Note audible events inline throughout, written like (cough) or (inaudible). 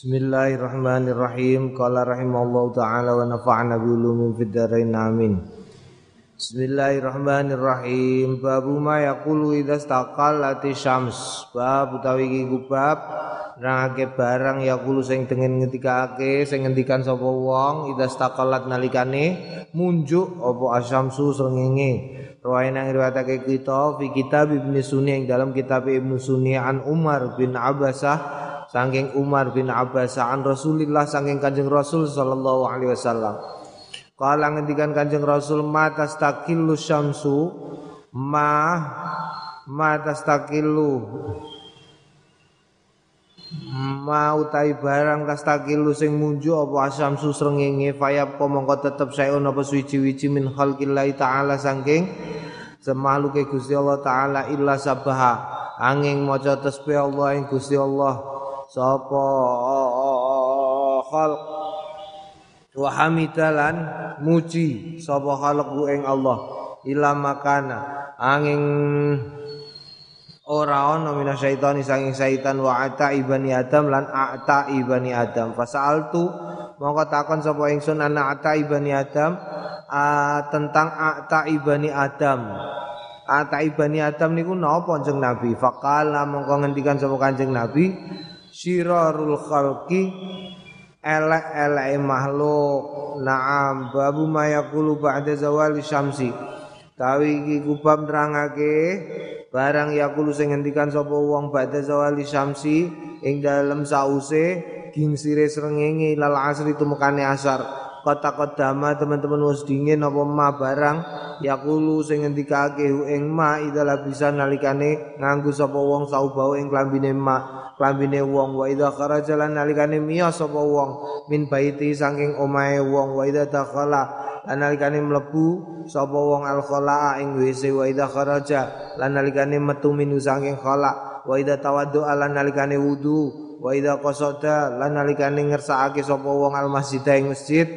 Bismillahirrahmanirrahim. Qala rahimallahu taala wa nafa'na bi ulumin fid dharain amin. Bismillahirrahmanirrahim. Babu ma yaqulu idza istaqallati syams. Bab utawi iki bab nerangake barang yaqulu sing tengen ngendikake sing ngendikan sapa wong idza istaqallat nalikane munjuk apa asyamsu srengenge. Rawain yang riwayatake kita fi kitab Ibnu Sunni yang dalam kitab Ibnu Sunni an Umar bin Abbasah saking Umar bin Abbas an Rasulillah saking Kanjeng Rasul sallallahu alaihi wasallam. Kala ngendikan Kanjeng Rasul ma tastakillu syamsu? Ma ma tastakillu. Ma utai barang tastakilu sing munju apa asamsu srengenge fayab mongko tetep sayun apa suci-wici min khalqillahi taala saking semaluke Gusti Allah taala illa sabaha. Angin maca tasbih Allah ing Gusti Allah sapa khalq. Wa hamidalan muji sapa khalqu ing Allah. Ila makana. Angin ora ana minasyaitani sanging syaitan. Wa ata ibani adam lan ata ibani adam. Fasaltu mongko takon sapa ingsun ana ata ibani adam? Tentang ata ibani adam. Ata ibani adam niku napa kanjeng nabi? Faqala mongko ngendikan sapa kanjeng nabi syirarul khalqi elek-elek makhluk. Na'am babu mayakulu ba'da zawali syamsi. Tawi iki kubab nerangake barang yakulu sing ngendikan sapa wong ba'da zawali syamsi ing dalem sause gingsire srengenge lal asri tumekane asar kota kodama teman-teman wis dingin apa ma barang? Yakulu sing ngendikake ing ma idala bisa nalikane nganggo sapa wong saubau ing klambine ma klambine wong. Wa idza kharaja lan nalikane miyos sapa wong min baiti saking omahe wong. Wa idza dakhala lan nalikane mlebu sapa wong al khala ing WC. Wa idza kharaja lan nalikane metu minu saking khala wa idza tawaddu lan nalikane wudu wa idza qasada lan nalikane ngersakake sapa wong al masjid ing masjid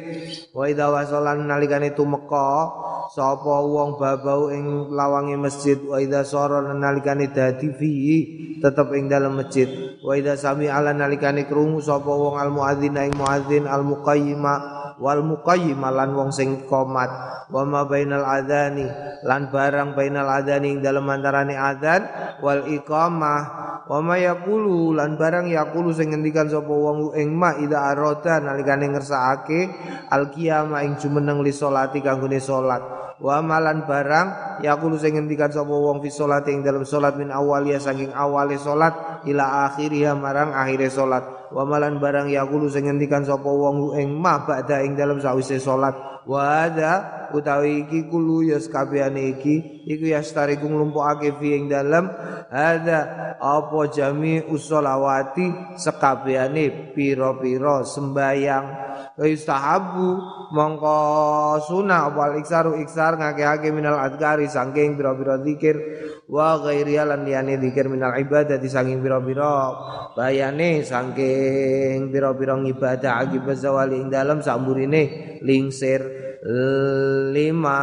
wa idza wasalan nalikane tumeka sapa wong babau ing lawange masjid wa idza sara nalikane dadi fi tetep ing dalam masjid wa idza sami ala nalikane krungu sapa wong al muadzin ing muadzin al muqayyima wal muqayyima lan wong sing komat. Wa ma bainal adani lan barang bainal adani ing dalam antarane adzan wal iqamah. Wa ma yaqulu lan barang yaqulu sing ngendikan sapa wong ing ma ida arada nalikane ngersakake al qiyamah ing jumeneng li salati kanggone salat wa malan barang yaqulu sing ngendikan sapa wong fi sholati ing dalam salat min awaliya saking awale salat ila akhiriha marang akhire salat. Wa malan barang yaqulu sing ngendikan sapa wong ing ma ba'da ing dalam sawise salat. Wa ada utawi iki kulo ya sakabehane iki iku ya stariku nglumpukake fi ing dalam ada apa jami usolawati sekabehane pira-pira sembayang yustahabu mongko sunah wal iksaru iksar ngake-ake minal adkari sangking biro-biro zikir. Wa ghairi lan liyane zikir minal ibadah di sangking biro-biro bayane sangking biro-biro ngibadah akibat zawali ing dalam samburine lingsir lima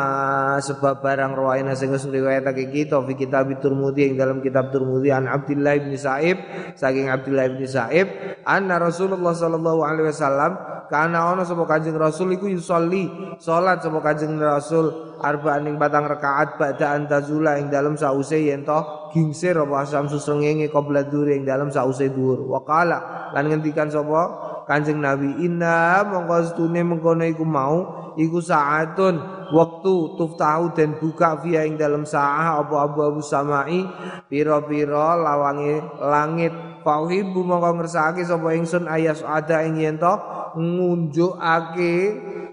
sebab barang rawaina sing wis riwayatake kita fi kitab Turmudi ing dalam kitab Turmudi an Abdullah bin Sa'ib saking Abdullah bin Sa'ib anna Rasulullah sallallahu alaihi wasallam kana ana sapa Kanjeng Rasul iku yusolli salat sapa Kanjeng Rasul arba'an ing batang rakaat ba'da antazula ing dalam sause yen to gingsir apa asam susrengenge qabla dhuhr ing dalam sause dhuhr wa qala lan ngendikan sapa Kanjeng Nabi inna mongko stune mengkono iku mau iku saatun waktu tuftahu dan buka via ing dalam saah apa abu-abu samai pira-pira lawange langit. Fauhibu mongko ngersakake sapa ingsun ayas ada ing yen to ngunjukake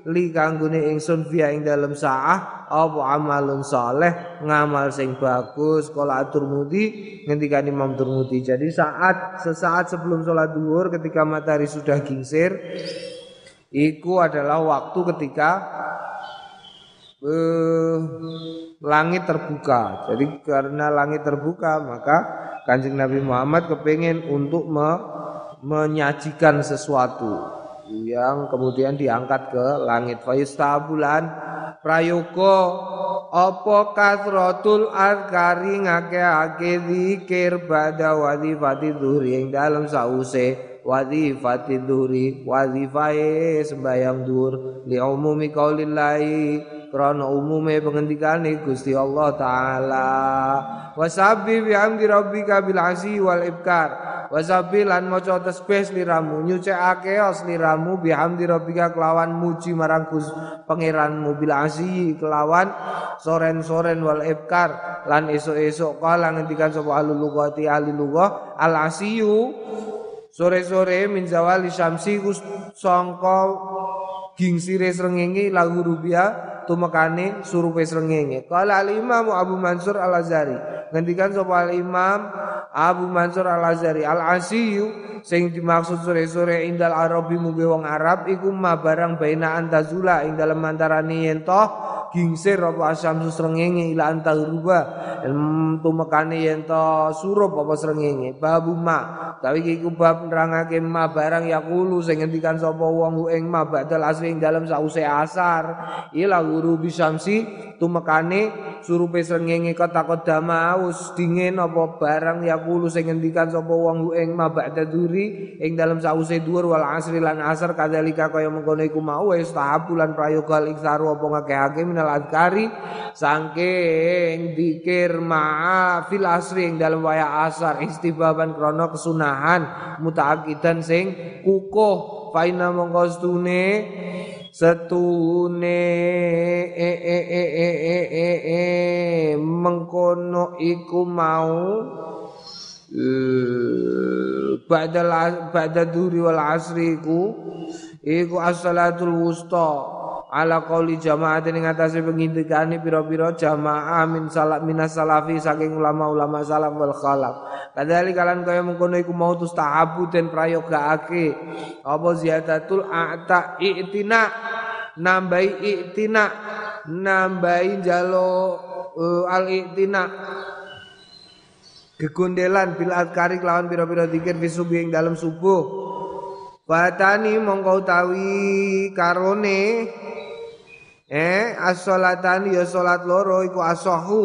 li kanggone ingsun via ing dalam saah apa amalun saleh ngamal sing bagus. Kala Turmudi ngendikan Imam Turmudi. Jadi saat sesaat sebelum sholat duhur ketika matahari sudah gingsir Iku adalah waktu ketika uh, langit terbuka. Jadi karena langit terbuka maka kanjeng Nabi Muhammad kepingin untuk me, menyajikan sesuatu yang kemudian diangkat ke langit. Fayustabulan prayoko apa kasratul azkari ngake-ake zikir pada wadifati dhuhri yang dalam sause wadhifati dhuhri wadhifae sembayang dhuhur li umumi qaulillahi krana umume pengendikane Gusti Allah taala. Wasabbi bihamdi rabbika bil asi wal ibkar. Wasabbi lan maca tasbih liramu nyucikake liramu bihamdi rabbika kelawan muji marang Gus pangeranmu bil asi kelawan soren-soren wal ibkar. Lan esuk-esuk kala ngendikan sapa alul lughati ahli lughah al asiyu. Sore-sore min zawali syamsi sangka gingsire srengenge lahu rubia tumekane surupe srengenge. Qala al Imam Abu Mansur Al Azhari. Ngendikan sapa Imam Abu Mansur Al Azhari al asiyu sing dimaksud sore-sore indal arabi muge wong Arab iku ma barang baina antazula ing dalem antarane yen toh gingsir apa asyamsu srengenge ila anta ruba. Tumekane yen to surup apa srengenge. Babu ma tapi iki ku bab nerangake ma barang yaqulu sing ngendikan sapa wong ing ma badal asri ing dalem sause asar. Ila guru bisamsi tumekane surupe srengenge kota dama us dingin apa barang yaqulu sing ngendikan sapa wong ing ma ba'da duri ing dalem sause dhuwur wal asri lan asar kadzalika kaya mengkono iku mau wis tahabulan prayoga iksaru apa ngakeh-akeh minal adkari sangking dikir ma'a fil asri ing dalam waya asar istibaban krono kesunahan mutaakidan sing kukuh faina mongko setune setune e e e e e e e mengkono iku mau ba'da ba'da duri wal asri iku iku as-salatul wusta ala qauli jamaatin ing atase pengindikane pira-pira jamaah min salaf minas salafi saking ulama-ulama salaf wal khalaf. Kadali kalan kaya mengkono iku mau tustahabu den prayogaake apa ziyadatul a'ta i'tina? Nambahi i'tina. Nambahi jalo uh, al i'tina. Kegundelan bil adkari lawan pira-pira zikir fi subuh ing dalam subuh. Batani mongko utawi karone Eh as-salatan ya salat loro iku asahu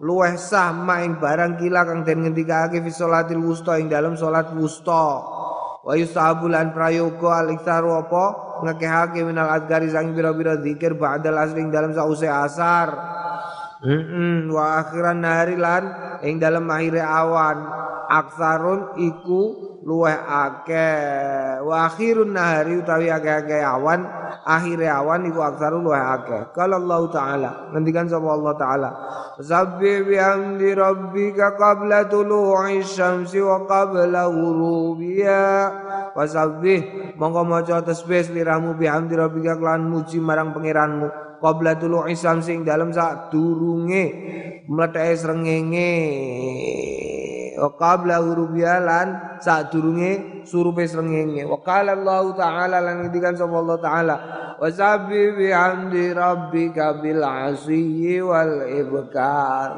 luweh sah maing barang kila kang den ngendikake fi salatil wusta ing dalam salat wusta. Wa yusabulan prayoga al-iktsaru apa ngekehake minal adgari sang bira-bira zikir ba'dal asring dalam sause asar. Heeh wa akhiran nahari lan ing dalam akhire awan. Aksarun iku luweh akeh. Wa akhirun nahari utawi akeh-akeh awan akhire awan iku aksaru luweh akeh. Kalau Allah taala ngendikan sapa Allah taala sabbi bi hamdi rabbika qabla tulu'i syamsi wa qabla ghurubiha. Wa sabbi monggo maca tasbih liramu bi hamdi rabbika lan muji marang pangeranmu qabla tulu'i syamsi ing dalem sak durunge mletheke srengenge. Wa qabla hurubialan sadurunge surupe srengenge. Wa qala Allah taala lan ngendikan sapa Allah taala wa sabbi bihamdi rabbika bil asyi wal ibkar.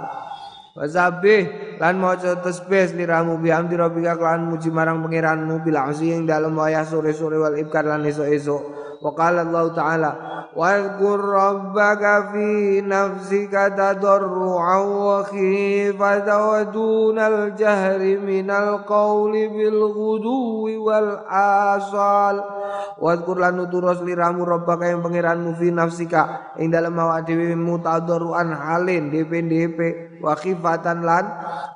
Wa sabbi lan maca tasbih liramu bihamdi rabbika lan muji marang pangeranmu bil asyi ing dalem wayah sore-sore wal ibkar lan esuk-esuk wa qala Allah taala واذكر ربك في نفسك تضرعا وخيفة ودون الجهر من القول بالغدو والآصال Wadkur lan nuturus liramu rabbaka yang pangeranmu fi nafsika ing dalam awak dhewe mutadarruan halin DP-DP wa khifatan lan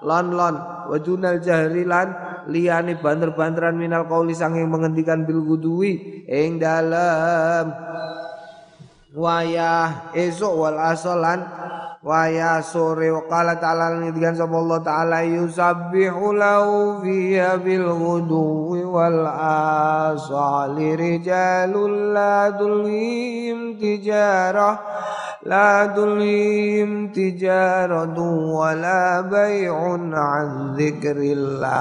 lon lon wajunal jahri lan liyane banter-banteran minal qauli sanging menghentikan bil gudui ing dalam wayah esok wal asalan wayah sore waqala ta'ala ngendikan sapa Allah taala yusabbihu lahu fiha bil ghuduwi wal asali rijalul la tijarah la tulhim tijaratu wala bay'un an dzikrillah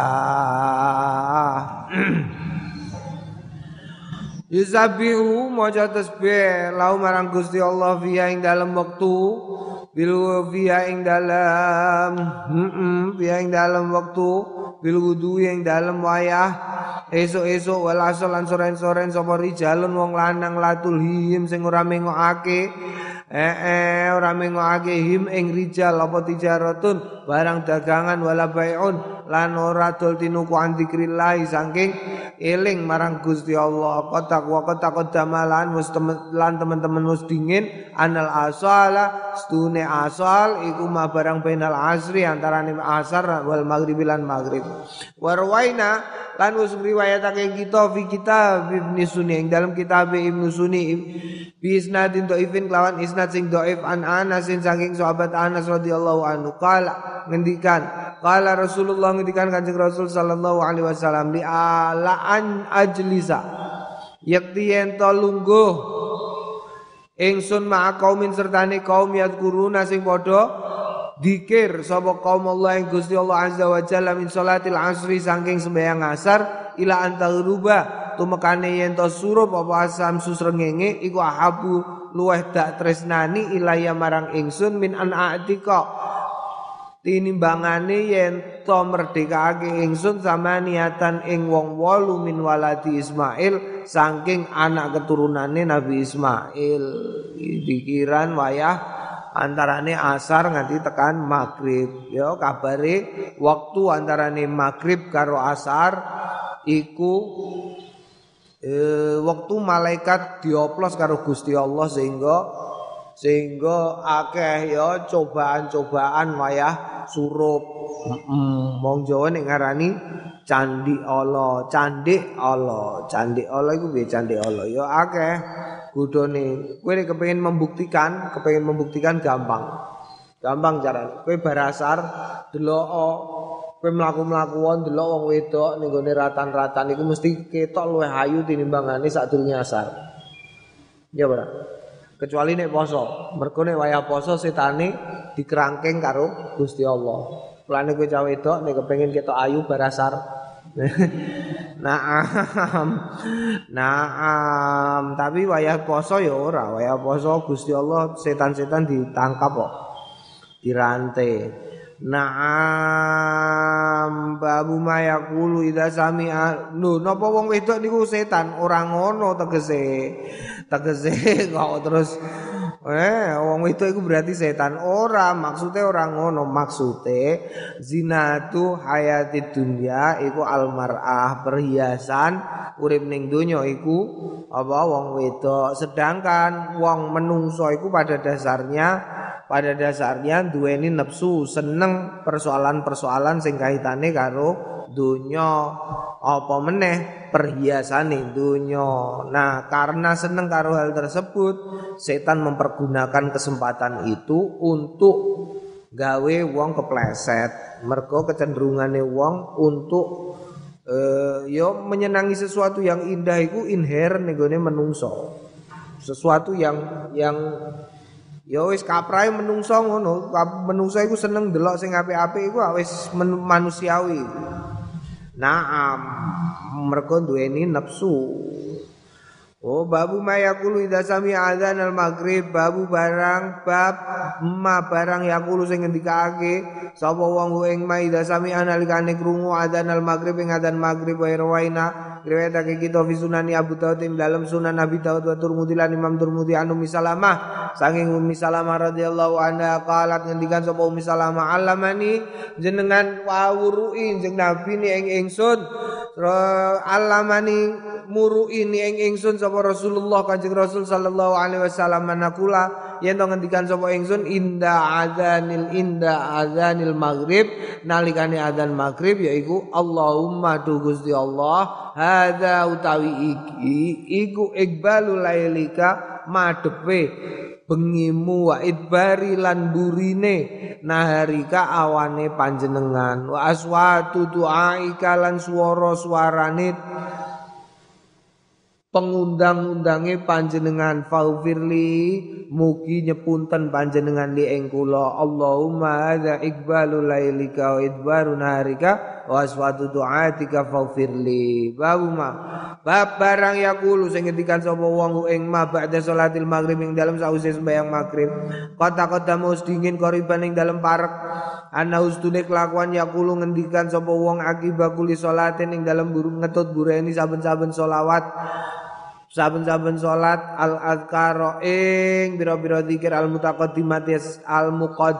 Yusabihu maca tasbih lau marang Gusti Allah fiha ing dalam waktu bil fiha ing dalam heeh fiha ing dalam waktu bil wudu ing dalam wayah esuk-esuk wal asal lan soren-soren sapa rijalun wong lanang latul him sing ora mengokake eh, eh ora mengake him ing rijal apa tijaratun barang dagangan wala bai'un. Lan ora dol tinuku andikrillah saking eling marang Gusti Allah. Kotak wa kotak damalan mus lan teman-teman mus dingin. Anal asala stune asal iku ma barang bainal asri antara asar wal maghrib lan maghrib. Warwaina lan wis riwayatake kita fi kitab Ibnu Sunni ing dalam kitab Ibnu Sunni. Bi isnadin dhaifin lawan isnad sing dhaif an Anas saking sahabat Anas radhiyallahu anhu. Qala ngendikan. Qala Rasulullah ngendikan Kanjeng Rasul sallallahu alaihi wasallam li ala an ajlisa yakti yen to lungguh. Ingsun ma'a kaumin sertane kaum yadkuruna sing padha dikir sapa kaum Allah yang Gusti Allah Azza wa Jalla min salatil asri saking sembahyang asar ila antagruba tumekane yen to surup apa asam susrengenge iku ahabu luweh dak tresnani ilaya marang ingsun min an atika tinimbangane yen to merdekake ingsun sama niatan ing wong wolu min waladi Ismail saking anak keturunane Nabi Ismail. Pikiran wayah antarane asar nganti tekan maghrib. Ya kabare waktu antarane maghrib karo asar iku e, waktu malaikat dioplos karo Gusti Allah sehingga sehingga akeh ya cobaan-cobaan wayah surup. Mong Jawa nek ngarani candi Allah, candi Allah, candi Allah iku piye candi Allah ya akeh budone kowe nek kepengin membuktikan kepengin membuktikan gampang. Gampang carane. Kowe barasar delok kowe mlaku-mlaku wong delok wong wedok ning gone ratan-ratan iku mesti ketok luwih ayu tinimbangane sadurunge asar. Ya ora kecuali nek poso. Mergo nek wayah poso setane dikerangkeng karo Gusti Allah. Mulane kowe cah wedok nek kepengin ketok ayu barasar. (laughs) Naam. Naam, tapi wayah poso ya ora, wayah poso Gusti Allah setan-setan ditangkap kok. Dirantai. Naam. Babu mayakulu ida sami'a. Lho napa wong wedok niku setan? Ora ngono tegese tegese (laughs) kok terus Eh, wong itu iku berarti setan. Ora, maksudnya orang ngono, maksudnya zina tu hayati dunia iku almarah perhiasan urip ning donya iku apa wong wedok. Sedangkan wong menungso iku pada dasarnya pada dasarnya duweni nafsu seneng persoalan-persoalan sing kaitane karo dunya apa meneh perhiasan dunya nah karena seneng karo hal tersebut setan mempergunakan kesempatan itu untuk gawe wong kepleset. Mergo kecenderungane wong untuk uh, yo menyenangi sesuatu yang indah itu inherent ning menungso. Sesuatu yang yang Ya wis kaprai menungso ngono, menungso iku seneng delok sing apik-apik iku wis manusiawi. Naam. Mereka duweni nafsu. Oh babu mayakulu idza sami adzan al maghrib babu barang bab ma barang yakulu sing ngendikake sapa wong ing ma idza sami analikane krungu adzan al maghrib ing adzan maghrib wa rawaina riwayatake kita fi sunani Abu Dawud ing dalam sunan Nabi Dawud wa Turmudi lan Imam Turmudi anu misalamah saking Ummi Salamah radhiyallahu anha qalat ngendikan sapa Ummi Salamah alamani jenengan wawurui jeneng Nabi ni ing ingsun. Alamani murui ni ing ingsun sapa Rasulullah Kanjeng Rasul sallallahu alaihi wasallam. Manakula yen ngendikan sapa ingsun inda adzanil inda adzanil maghrib. Nalikane adzan maghrib yaiku Allahumma tu Gusti Allah hadza utawi iki iku ikbalul lailika madepe bengimu wa idbari lan burine naharika awane panjenengan. Wa aswatu du'aika lan swara swarane pengundang-undange panjenengan. Faufirli mugi nyepunten panjenengan li ing kula. Allahumma hadza iqbalul lailika wa idbaru naharika wa aswatu du'atika faufirli babuma bab barang yakulu sing ngendikan sapa wong ing ma ba'da salatil maghrib ing dalem sause sembahyang maghrib. Kota kota mus dingin koriban ing dalem parek. Ana ustune kelakuan yakulu ngendikan sapa wong akibakuli salatin ing dalem burung ngetut bureni saben-saben solawat saben-saben salat al azkar ing bira-bira zikir al mutaqaddimat al muqad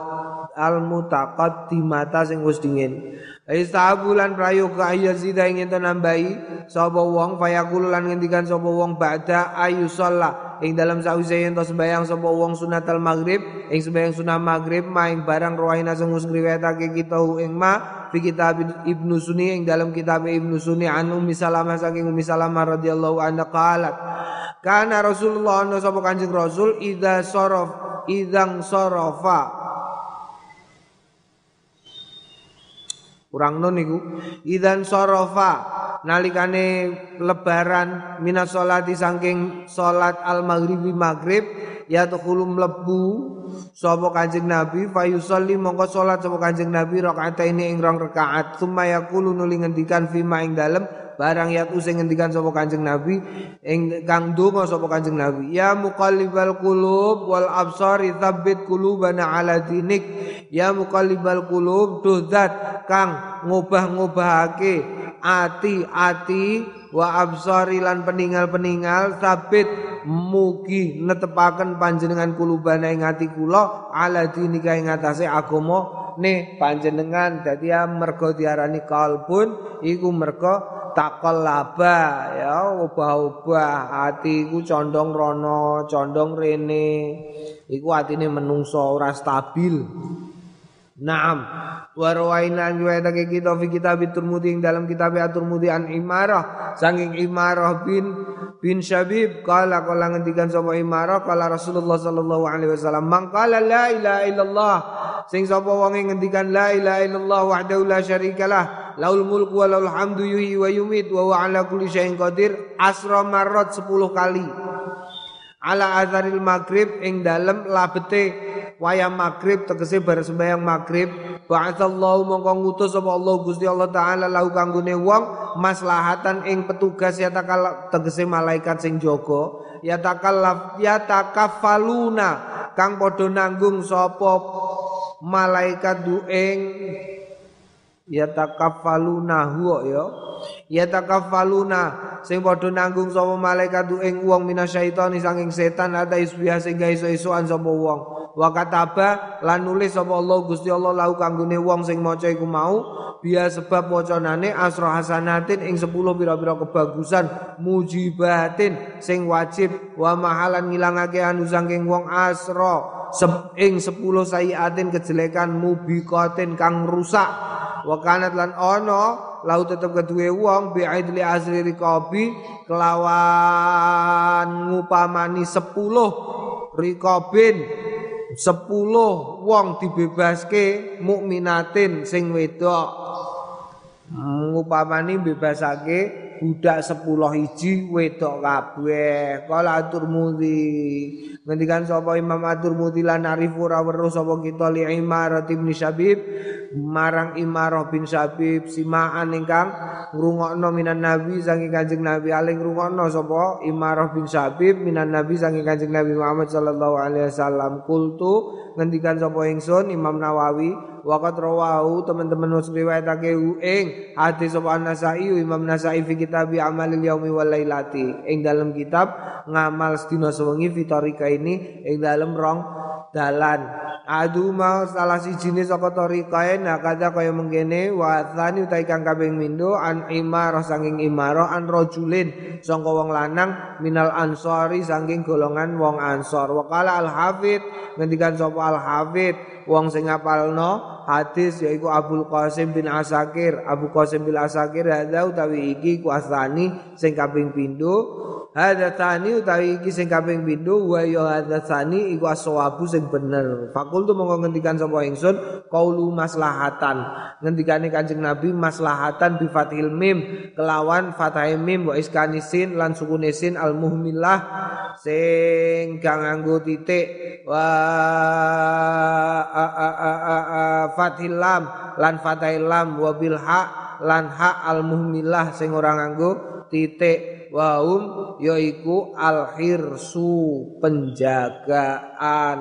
al mutaqaddimata sing wis dingin. Istabulan prayoga ayazida ing ento nambahi sapa wong fayaqul lan ngendikan sapa wong ba'da ayu sholat. Ing dalam sause ento sembayang sapa wong sunatal maghrib ing sembayang sunah maghrib maing barang ruwahina sing ngriwayatake kita ing ma fi kitab Ibnu Sunni ing dalam kitab Ibnu Sunni an Ummi Salamah saking Ummi Salamah radhiyallahu anha qalat kana Rasulullah ana sapa Kanjeng Rasul idza sorof idzang sorofa Kurang non niku. Idan sorofa nalikane lebaran minas solati saking solat al maghribi maghrib ya tukhulu mlebu sapa Kanjeng Nabi fayusalli mongko salat sapa Kanjeng Nabi rakaat ini ing rong rakaat summa yaqulu nuli ngendikan fima ing dalem barang yat using ngendikan sapa Kanjeng Nabi ing kang donga sapa Kanjeng Nabi ya muqallibal qulub wal absar tsabbit qulubana ala dinik. Ya muqallibal qulub duh zat kang ngubah-ngubahake ati-ati wa absari lan peninggal-peninggal sabit mugi netepaken panjenengan kulubana ing ati kula ala dinika ing atase agama ne panjenengan. Dadi ya mergo diarani kalbun iku mergo takol laba ya obah-obah ati iku condong rono condong rene. Iku atine menungso ora stabil Naam. Wa rawaina riwayatake kita fi kitab Turmudi ing dalam kitab At-Turmudi an Imarah. Saking Imarah bin bin Syabib kala kala ngendikan sapa Imarah kala Rasulullah sallallahu alaihi wasallam mangkala la ilaha illallah sing sapa wong ngendikan la ilaha illallah wahdahu la syarikalah laul mulku wa laul hamdu yuhyi wa yumit wa huwa ala kulli syai'in qadir asra marrat 10 kali ala azaril maghrib ing dalem labete wayang maghrib tegese bar sembahyang maghrib. Ba'atsallahu mongko ngutus sapa Allah Gusti Allah taala lahu kanggone wong maslahatan ing petugas ya takal tegese malaikat sing jaga. Ya takallaf ya takafaluna kang padha nanggung sapa malaikat dueng yatakaffaluna huwa ya yatakaffaluna sing padha nanggung sapa malaikat ing wong minasyaitani sanging setan ada isbiha sing iso-isoan sapa wong. Wa kataba lan nulis sapa Allah Gusti Allah lahu kanggone wong sing maca iku mau biya sebab wacanane asra hasanatin ing 10 pira-pira kebagusan mujibatin sing wajib wa mahalan ngilangake anu sanging wong asra ing 10 sayiatin kejelekan mubikatin kang rusak. Wakanat lan ono lau tetep kedue wong bi'idli asri rikobi kelawan ngupamani sepuluh rikobin. Sepuluh wong dibebaske mukminatin sing wedok. Ngupamani bebasake budak sepuluh hiji wedok kabeh. Kala atur mudi ngendikan sapa Imam atur mudi lan arifu ora weruh sapa kita li Imarah bin Syabib. Marang Imarah bin Syabib simaan ingkang ngrungokno minan Nabi saking Kanjeng Nabi. Aling ngrungokno sapa Imarah bin Syabib minan Nabi saking Kanjeng Nabi Muhammad sallallahu alaihi wasallam. Kultu ngendikan sapa ingsun Imam Nawawi Waqat rawahu teman-teman wis riwayatake ing hadis sapa An-Nasa'i Imam Nasa'i fi kitab Amalil Yaumi wal Lailati. Ing dalam kitab ngamal sedina sewengi fitorika ini ing dalam rong dalan. Adu mau salah jenis saka tarikae nakada kaya mengkene wa tsani utai kang kaping mindo an imarah sanging imarah an rajulin sangka wong lanang minal ansori sanging golongan wong ansor. Wakala al hafid ngendikan sapa al hafid wong sing ngapalno hadis yaiku Abdul Qasim bin Asakir. Abu Qasim bin Asakir hadza utawi iki ku asani sing kaping pindho. Hadza tani utawi iki sing kaping pindho. Wa ya hadza tani iku aswabu sing bener. Fakul tu monggo ngendikan sapa ingsun? Qaulu maslahatan. Ngendikane Kanjeng Nabi maslahatan bi fathil mim. Kelawan fathai mim wa iskanisin lan sukunesin al muhmilah sing kang nganggo titik. Wa fathil lam lan fathil lam ha lan ha al muhmilah sing ora nganggo titik waum yaiku al hirsu penjagaan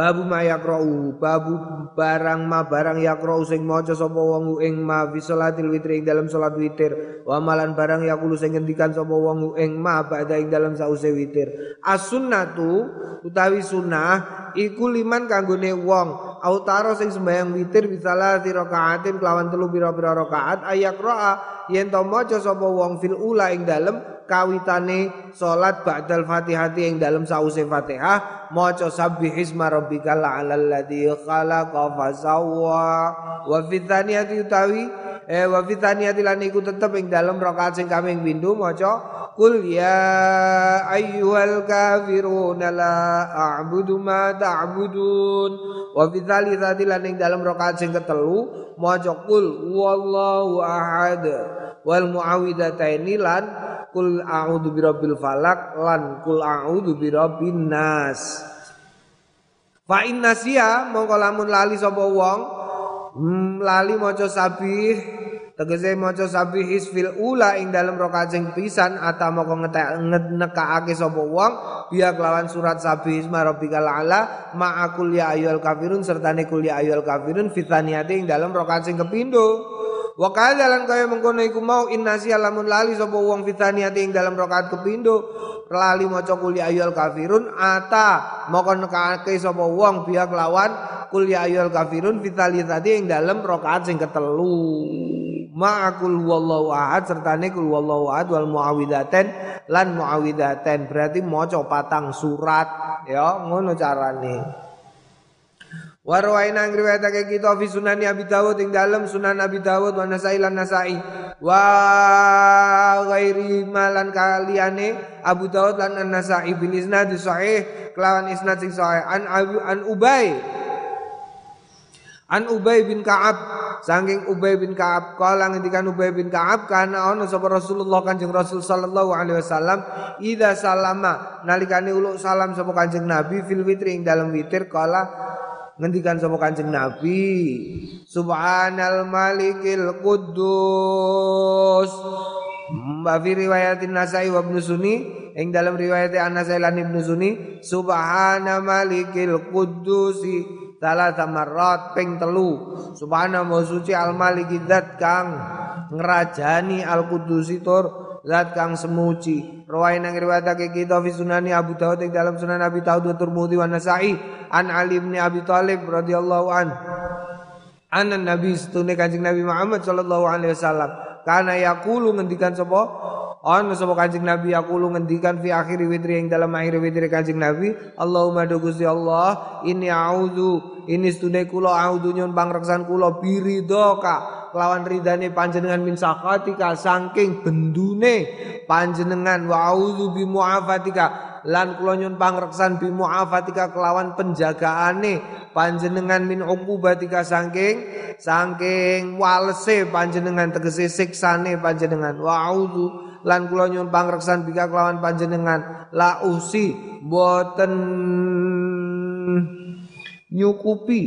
Babu ma yakrau, babu barang ma barang yakrau sing maca sapa wong ing ma fi salatil witri ing dalam salat witir. Wa malan barang yakulu sing ngendikan sapa wong ing ma ba'da ing dalam sause witir. As-sunnatu utawi sunnah iku liman kanggone wong autaro sing sembahyang witir bisalah rakaatin kelawan telu pira-pira rakaat ayakra yen to maca sapa wong fil ula ing dalem kawitane salat ba'dal Fatihati ing dalam sause Fatihah maca sabbihisma rabbikal a'lal ladzi khalaqa fasawwa. Wa fi utawi eh wa fi lan iku tetep ing dalam rakaat sing kaping pindho maca Qul ya ayyuhal kafirun la a'budu ma ta'budun. Wa fi lan ing dalam rakaat sing ketelu maca qul wallahu ahad. Wal muawwidataini lan kul a'udzu birabbil falak lan kul a'udzu birabbin nas. Fa innasia mongko lamun lali sapa wong hmm, lali maca sabih tegese maca sabih isfil ula ing dalem rakaat sing pisan ata moko nekaake sapa wong biya kelawan surat sabih isma rabbikal ala ma'akul ya ayyuhal kafirun sertane kul ya ayyuhal kafirun fitaniate ing dalem rakaat sing kepindo Wa qala lan kaya mengkono iku mau innasi alamun lali sapa wong fitaniyati ing dalam rakaat kepindo. Lali maca kul ya ayyuhal kafirun ata moko nekake sapa wong biya kelawan kul ya ayyuhal kafirun tadi ing dalam rakaat sing ketelu. Ma'akul wallahu ahad sertane kul wallahu ahad wal muawwidaten lan muawwidaten berarti maca patang surat ya ngono carane Warwaina ngriwayatake kita fi sunani Abi Dawud ing dalem Sunan Abi Dawud wa Nasai lan Nasai. Wa ghairi malan kaliyane Abu Dawud lan Nasai bil isnad sahih kelawan isnad sing sahih. An an Ubay. An Ubay bin Ka'ab. Saking Ubay bin Ka'ab kala ngendikan Ubay bin Ka'ab kana ana sapa Rasulullah Kanjeng Rasul sallallahu alaihi wasallam ida salama nalikane uluk salam sapa Kanjeng Nabi fil witri ing dalem witir kala ngendikan sapa Kanjeng Nabi Subhanal Malikil Quddus. Mbak fi riwayatin Nasai wa Ibnu Sunni ing dalam riwayat An-Nasai lan Ibnu Sunni Subhana Malikil Quddusi salah marrat ping telu. Subhana suci al kang ngrajani al Quddusi tur zat kang semuci rawai nang riwayatake kita fi sunani Abu Dawud ing dalam sunan Abi Dawud wa Tirmidzi wa Nasa'i. An Ali bin Abi Thalib radhiyallahu an. An Nabi setune Kanjeng Nabi Muhammad sallallahu alaihi wasallam. Kana yaqulu ngendikan sapa? Ana sapa Kanjeng Nabi yaqulu ngendikan fi akhir witri ing dalam akhir witri Kanjeng Nabi. Allahumma do Gusti Allah ini a'udzu ini stune kula a'udzu nyun pangreksan kula biridoka lawan ridane panjenengan min sakatika saking bendune panjenengan. Wa auzu bi muafatika. Lan kula nyun pangreksan bi muafatika kelawan penjagaane panjenengan min uqubatika saking saking walese panjenengan tegese siksane panjenengan. Wa auzu lan kula nyun pangreksan bika kelawan panjenengan. La usi boten nyukupi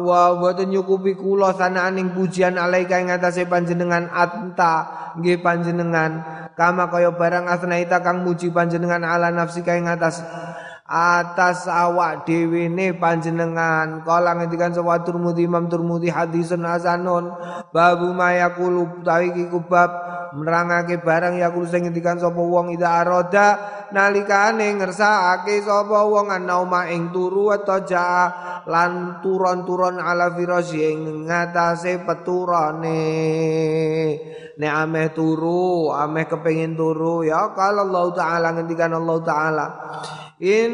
wa boten nyukupi kula sanaaning pujian alaika ing atase panjenengan anta. Nggih panjenengan. Kama kaya barang asnaita kang muji panjenengan ala nafsi ing atas atas awak dhewe ne panjenengan. Kala ngendikan sapa Turmudi Imam Turmudi hadisun hasanun. Babu mayaqulu tawi iki kubab. Nerangake barang yakul sing ngendikan sapa wong ida aroda. Nalikane ngersakake sapa wong anauma ing turu ataja lan turon-turon ala firasy ing ngatasé peturane. Nek ameh turu ameh kepengin turu ya kalau Allah taala ngendikan Allah taala. Inna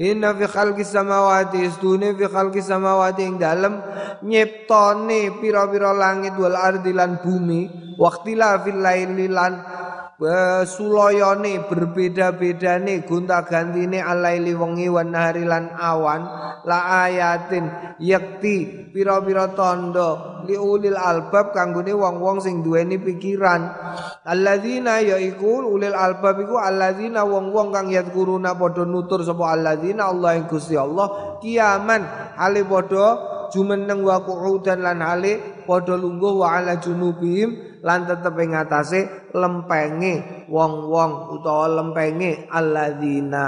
Inna fi khalqis samawati istune fi khalqis samawati ing dalem nyiptane pira-pira langit wal ardi lan bumi waqtila fil laili lan suloyone berbeda-bedane gonta-gantine alaili wengi wan nahari lan awan la ayatin yakti pira-pira tanda liulil albab kanggone wong-wong sing duweni pikiran. Alladzina yaiku ulil albab iku alladzina wong-wong kang yadkuruna padha nutur sapa alladzina Allah ing Gusti Allah kiaman ale padha jumeneng wa qu'udan lan hale padha lungguh wa ala junubihim lan tetep ing atase lempenge wong-wong utawa lempenge alladzina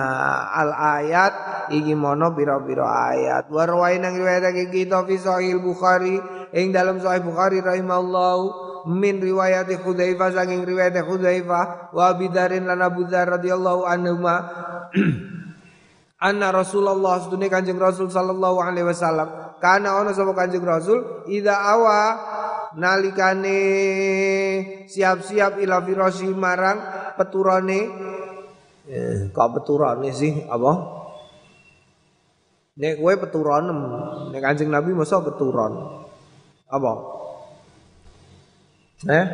al ayat iki mono pira-pira ayat. Wa nang riwayat kita fi sahih Bukhari ing dalam sahih Bukhari rahimallahu min riwayat Hudzaifah saking riwayat Hudzaifah wa bidarin lan Abu Dzar radhiyallahu anhu (clears throat) anna Rasulullah sedune Kanjeng Rasul sallallahu alaihi wasallam kana ana sapa Kanjeng Rasul ida awa nalikane siap-siap ila firasi marang peturane eh, kok peturane sih apa Nek kowe peturon, nek Kanjeng Nabi masa peturon. Apa? Eh?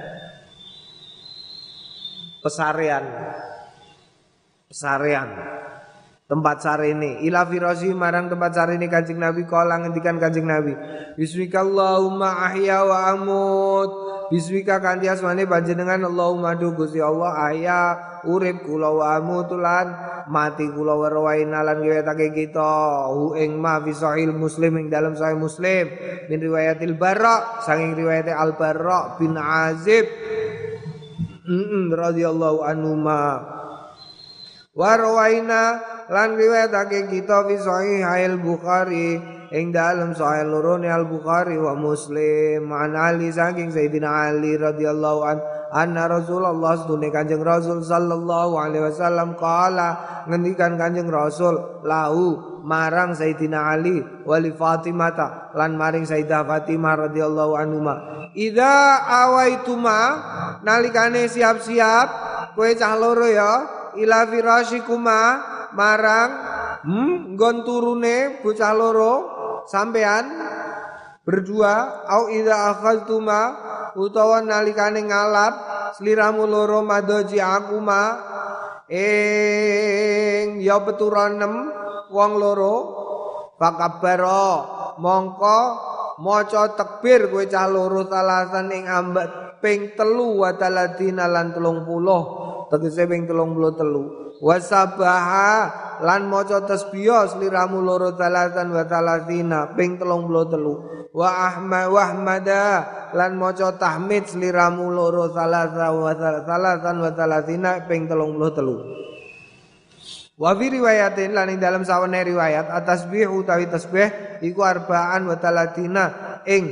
Pesarian. Pesarian tempat ini ila firasi marang tempat ini kancing Nabi. Kala ngendikan kancing Nabi. Bismikallahumma ahya wa amut. Bismika kanthi asmane panjenengan. Allahumma du Gusti Allah ahya. Urip kula wa amut lan mati kula wa rawaina lan ngewetake kita. Hu ing ma fi muslim ing dalam sahih muslim. Min riwayatil bara saking riwayat al bara bin azib. Radhiyallahu anhu ma wa rawaina lan riwayatake kita fi sahih Bukhari ing dalem sahih loro Al Bukhari wa Muslim. An Ali saking Sayyidina Ali radhiyallahu an anna Rasulullah sedune Kanjeng Rasul sallallahu alaihi wasallam qala ngendikan Kanjeng Rasul lahu marang Sayyidina Ali wali Fatimah lan maring Sayyidah Fatimah radhiyallahu anhuma. Idza awaituma nalikane siap-siap kowe cah loro ya ila firasyikuma marang hmm, nggon turune bocah loro sampean berdua au idza akhaztuma utawa nalikane ngalap sliramu loro madoji akuma ing ya peturanem wong loro fakabaro mongko maca takbir kowe cah loro talasan ing ambek ping telu wa taladina lan 30 tegese ping 33 wasabaha lan maca tasbih sliramu loro talatan wa talatina ping 33 wa ahmad wa ahmada lan maca tahmid sliramu loro salasa wa salatan wa talatina ping 33 Wa fi riwayatin lan ing dalam sawane riwayat atasbih utawi tasbih iku arbaan wa talatina ing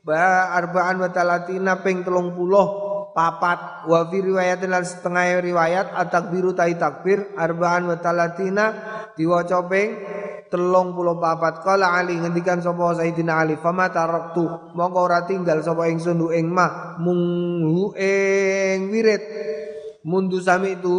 ba arbaan wa talatina ping 30 papat wa fi riwayatin lan setengah riwayat at-takbiru tai takbir arba'an wa talatina diwaca ping telung puluh papat. Kala Ali ngendikan sapa Sayyidina Ali fama taraktu? Ora tinggal sapa ingsun ing mah mung ing wirid. Mundu sami itu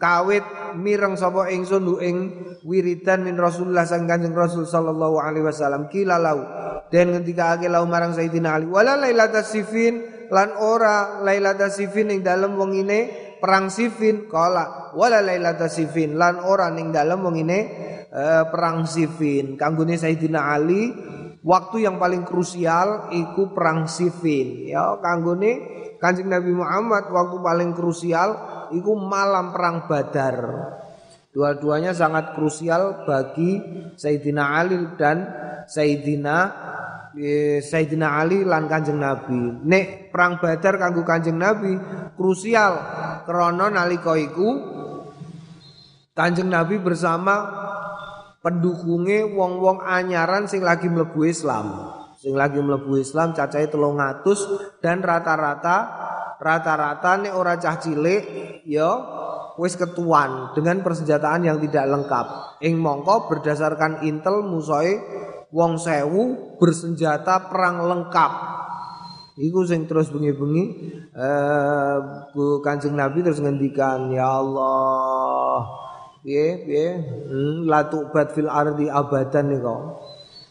kawit mireng sapa ingsun ing wiridan min Rasulullah sang Kanjeng Rasul sallallahu alaihi wasallam. Kila lau den ngendika ake lau marang Sayyidina Ali wala lailatas sifin lan ora Lailata Sifin ing dalem wong ini perang Sifin. Kala wala Lailata Sifin lan ora ning dalem wong ini uh, perang Sifin. Kanggone Sayyidina Ali waktu yang paling krusial iku perang Sifin. Ya kanggone Kanjeng Nabi Muhammad waktu paling krusial iku malam perang Badar. Dua-duanya sangat krusial bagi Sayyidina Ali dan Sayyidina Sayyidina Ali lan Kanjeng Nabi. Nek perang Badar kanggo Kanjeng Nabi krusial krana nalika iku Kanjeng Nabi bersama pendukungnya wong-wong anyaran sing lagi mlebu Islam. Sing lagi mlebu Islam cacahe 300 dan rata-rata rata-rata nek ora cah cilik ya wis ketuan dengan persenjataan yang tidak lengkap. Ing mongko berdasarkan intel musoe wong sewu bersenjata perang lengkap. Iku sing terus bengi-bengi eh Kanjeng Nabi terus ngendikan ya Allah. Piye piye? Hmm, la tubat fil ardi abadan niku.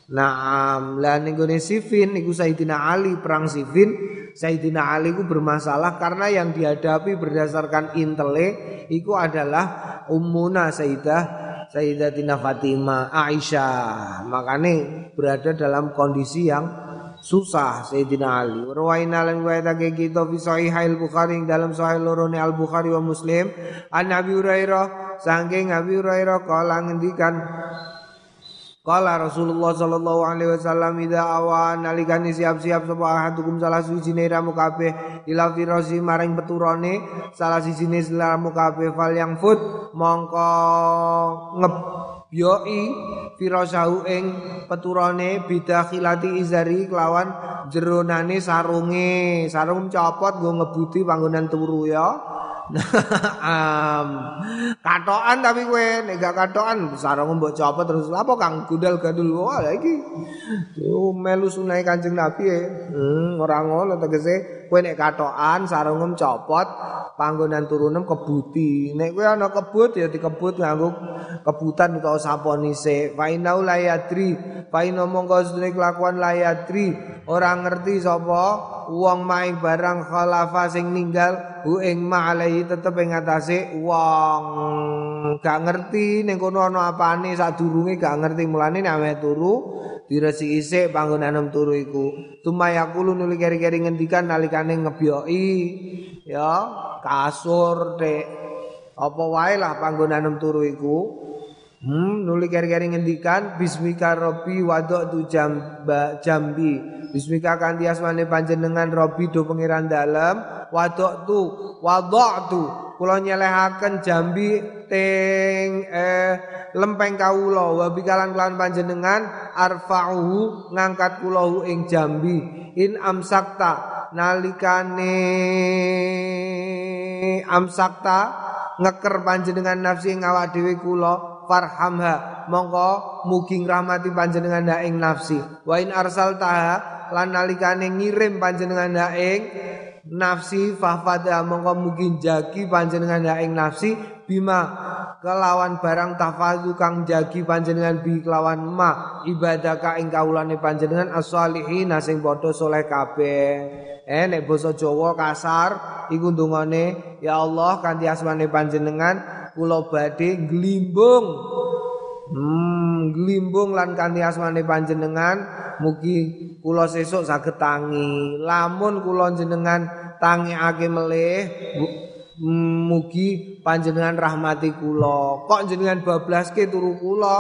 Naam, lah gone Sifin niku Sayyidina Ali perang Sifin Sayyidina Ali itu bermasalah karena yang dihadapi berdasarkan intele itu adalah ummuna Sayyidah Sayyidatina Fatimah Aisyah makanya berada dalam kondisi yang susah Sayyidina Ali. Rawaina lan riwayatake kita fi sahih al Bukhari dalam sahih lorone Al Bukhari wa Muslim an Nabi Hurairah saking Nabi Hurairah kala ngendikan Kala Rasulullah sallallahu alaihi wasallam ida awan nalikane siap-siap sapa ahadukum salah suci niramu kabeh ila firasi maring peturone salah siji niramu kabeh fal yang food mongko ngebyoi firasahu ing peturone bidakhilati izari kelawan jeronane sarunge. Sarung copot go ngebuti panggonan turu ya katoan tapi kowe nek gak katoan sarung mbok copot terus. Apa Kang gundal gandul wah iki. Yo melu sunai Kanjeng Nabi e. Hmm, ora ngono tegese kowe nek katoan sarungem copot panggonan turunem kebuti. Nek kowe ana kebut ya dikebut nganggo kebutan utawa saponise. Fa inau la yadri fa mongko kelakuan layadri orang ngerti sapa wong maing barang khalafa sing ninggal hu ing ma'alaihi tetep ing atase wong gak ngerti ning kono ana apane sadurunge gak ngerti. Mulane nek turu diresi isik panggonan turu iku. Tumayakulu nuli keri-keri ngendikan nalikane ngebyoki ya kasur dek apa wae lah panggonan turu iku. Hmm, nuli keri-keri ngendikan bismika rabbi wadok tu jamba, jambi. Bismika kanthi asmane panjenengan rabbi do pangeran dalem wadok tu wadok tu kula nyelehaken jambi teng eh, lempeng kawula. Wa bikalan kelan panjenengan arfa'uhu ngangkat kula ing jambi. In amsakta nalikane amsakta ngeker panjenengan nafsi ngawak dhewe kula farhamha. Mongko mugi rahmati panjenengan dak ing nafsi. Wa in arsaltaha lan nalikane ngirim panjenengan dak ing nafsi fahfada mongko mugi jagi panjenengan dak ing nafsi bima kelawan barang tahfazu kang jagi panjenengan bi kelawan ma ibadah ka ing kaulane panjenengan as-solihin sing padha saleh kabeh. Eh nek basa Jawa kasar iku ndongane ya Allah kanthi asmane panjenengan kula badhe glimbung hmm glimbung lan kanthi asmane panjenengan mugi kula sesuk saged tangi. Lamun kula jenengan tangiake melih mugi panjenengan rahmati kula. Kok jenengan bablaske turu kula?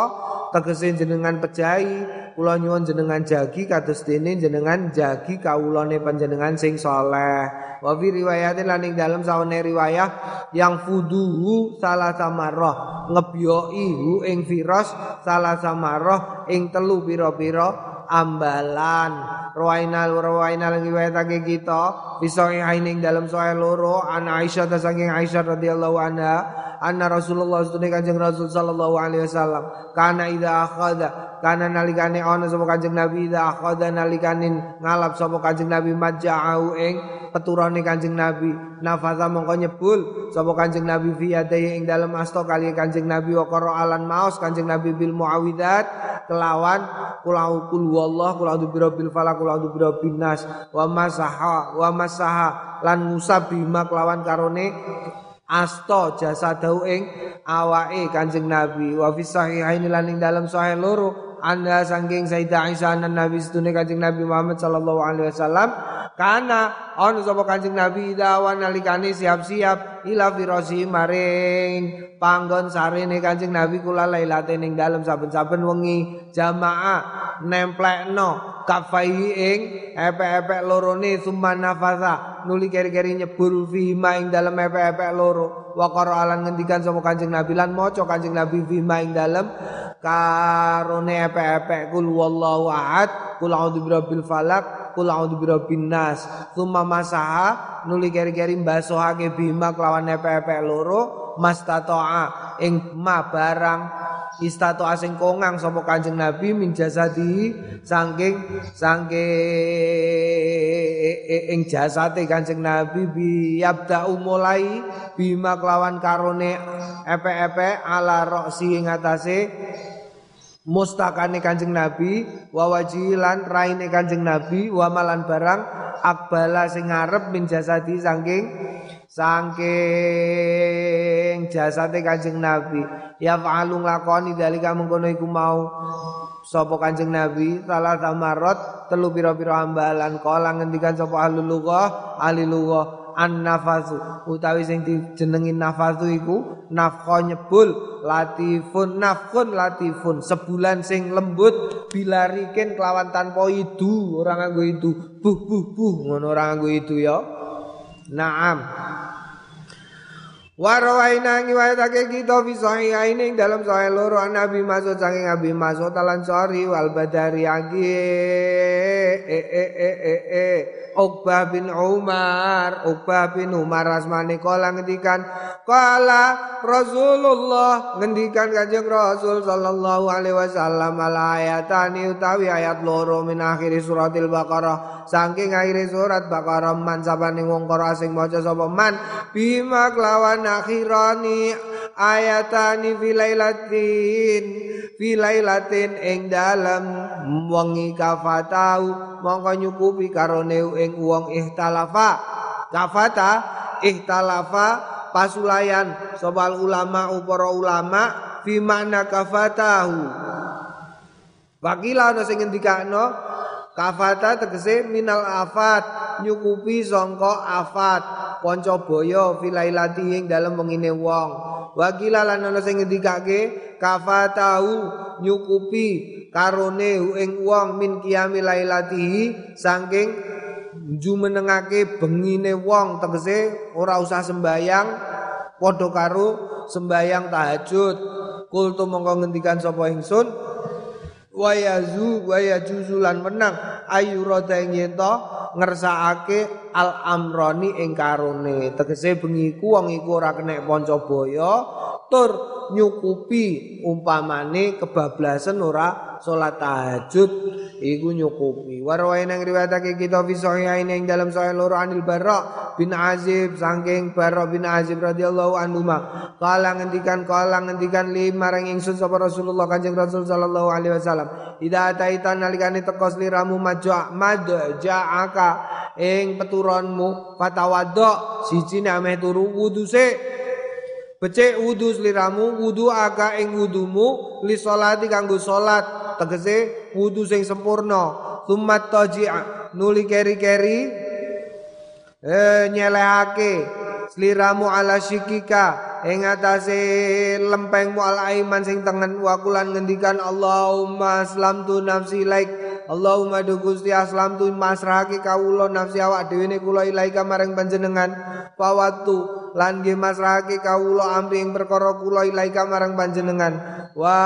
Tegese jenengan pejahi kula nyuwun jenengan jagi kados dene jenengan jagi kawulane panjenengan sing saleh. Wa fi riwayatin lan ing dalem sawane riwayah yang fuduhu salah samarah ngebyoi hu ing firas salah samarah ing telu pira-pira ambalan. Rawainal rawainal riwayatake kita bisa ing dalam sahih loro ana Aisyah ta saking Aisyah radhiyallahu anha anna Rasulullah sallallahu Rasul sallallahu alaihi wasallam kana idza akhadha kana nalikane ana sapa Kanjeng Nabi ida akhadha nalikane ngalap sapa Kanjeng Nabi maja'u ing peturane Kanjeng Nabi. Nafaza mongko nyebul sapa Kanjeng Nabi fi ing dalem asta kali Kanjeng Nabi wa alan maus Kanjeng Nabi bil muawidat kelawan kula kul wallah kula a'udzu birabbil falaq kula a'udzu birabbin nas. Wa masaha lan ngusab bima kelawan karone asta jasadau ing awake Kanjeng Nabi. Wa fi sahihaini lan ing dalem sahih loro anda saking Sayyidah Aisyah Nabi setune Kanjeng Nabi Muhammad sallallahu alaihi wasallam karena ono sapa Kanjeng Nabi dawan nalikane siap-siap ila firasi maring panggon sarene Kanjeng Nabi kula lailate ning dalem saben-saben wengi. Jamaah nemplekno kafai ing epek-epek lorone summa nafasa nuli keri-keri nyebul fi ing dalem epek-epek loro. Wa alan ngendikan sapa Kanjeng Nabi lan maca Kanjeng Nabi fi ing dalem karone epek-epek kul wallahu ahad kul a'udzu birabbil falak kul a'udzu birabbin nas tsumma masaha nuli keri-keri mbasuhake bima kelawan epek-epek loro mastata'a ing ma barang istato asing kongang sapa Kanjeng Nabi min jasadi saking saking ing jasate Kanjeng Nabi bi yabda mulai bima kelawan karone epek-epek ala roksi ing atase mustakane Kanjeng Nabi wa wajilan raine Kanjeng Nabi wa malan barang akbala sing ngarep min jasadi saking saking jasate Kanjeng Nabi. Ya fa'alu nglakoni dalika mengkono iku mau. Sapa Kanjeng Nabi? Salah tamarot telu pira-pira ambalan. Kala ngendikan sapa ahli lughah ahli lughah an nafasu utawi sing dijenengi nafasu iku nafkha nyebul latifun nafkun latifun. Sebulan sing lembut bilarikin kelawan tanpa idu. Orang nganggo itu buh buh buh. Ngono orang nganggo itu ya. Naam. Warawaina ngiwayatake kita fi sahihain dalam sahih loro Nabi Mas'ud saking Nabi Mas'ud talan sori wal badari. Agi e e e e e Uqbah bin Umar Uqbah bin Umar asmane kala ngendikan kala Rasulullah ngendikan Kanjeng Rasul sallallahu alaihi wasallam al ayatani utawi ayat loro min akhir suratil Baqarah. Saking akhir surat Baqarah man sapane wong asing maca sapa man? Bima kelawan akhirani ayatani filailatin filailatin ing dalam wengi kafatau mongko nyukupi karone ing wong ihtalafa. Kafata ihtalafa pasulayan sobal ulama upara ulama fi makna kafatahu. Wakila ana sing ngendikano kafata tegese minal afat nyukupi sangka afat kanca boyo filailati ing dalem wengine wong. Wakila lan ana sing ngendikake kafatahu nyukupi karone ing wong min qiyamil lailatihi saking jumenengake bengine wong tegese ora usah sembayang padha karo sembayang tahajud. Kultu mongko ngendikan sapa ingsun wayazu wayajuzulan menang ayu rada ing yento ngersakake al amroni ing karone. Tegese bengi ku wong iku ora kena panca boyo tur nyukupi umpamane kebablasan ora salat tahajud. Iku nyukupi. Warwae nang riwayatake kita fi sahihain ing dalam sahih loro anil barra bin azib saking barra bin azib radhiyallahu anhu ma kala ngendikan kala ngendikan lima marang ingsun sapa Rasulullah Kanjeng Rasul sallallahu alaihi wasallam. Ida taita nalikane teko sliramu maj'a madja'aka ing peturonmu fatawaddo siji ameh turu wudu sik Becik wudu sliramu wudu aga ing wudumu li salati kanggo salat. Tegese wudu sing sempurna. Sumat taji'a nuli keri-keri eh nyelehake sliramu ala shikika ing atase lempengmu al aiman sing tengen. Wakulan ngendikan Allahumma aslamtu nafsi laik Allahumma du Gusti aslam tu masrahake kawula nafsi awak dhewe ne kula ilaika maring panjenengan. Fawatu lan nggih masrahake kawula amri ing perkara kula ilaika marang panjenengan. Wa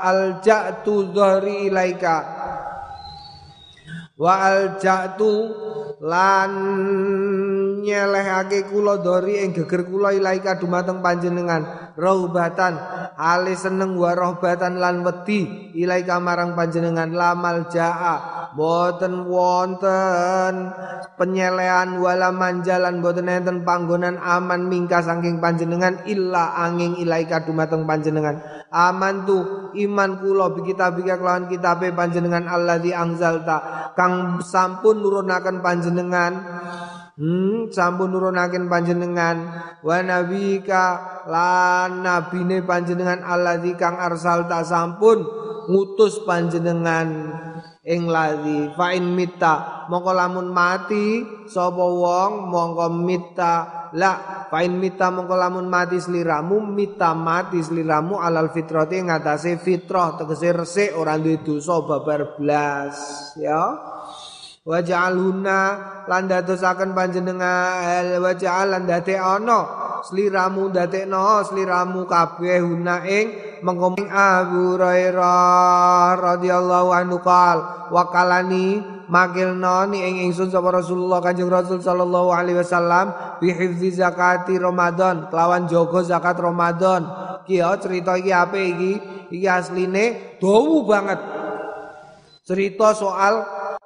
alja'tu dhahri ilaika. Wa alja'tu lan nyelehake kula dori ing geger kula ilaika dumateng panjenengan. Rohbatan ali seneng wa rohbatan lan wedi ilaika marang panjenengan. Lamal jaa boten wonten penyelean wala manjalan boten enten panggonan aman mingka saking panjenengan illa angin ilaika dumateng panjenengan. Aman tu iman kula bi kitabika kelawan kitabe panjenengan Allah di angzalta kang sampun nurunaken panjenengan Hmm, sampun nurunaken panjenengan. Wa nabika lan nabine panjenengan alladzi kang arsalta sampun ngutus panjenengan ing ladzi. Fa in mita mongko lamun mati sapa wong mongko mita la fa in mita mongko lamun mati sliramu mita mati sliramu alal fitrati ngatasé fitrah tegese resik ora duwe dosa babar blas ya wa ja'alhunna lan dadosaken panjenengan. Wa ja'al lan dadekno sliramu dadekno sliramu kabeh huna ing mengkoming Abu Hurairah radhiyallahu anhu qal. Wakalani makilno ni ing ingsun sapa Rasulullah Kanjeng Rasul sallallahu alaihi wasallam bi hifzi zakati Ramadan kelawan jaga zakat Ramadan. Ki cerita iki apa iki? Iki asline dawu banget. Cerita soal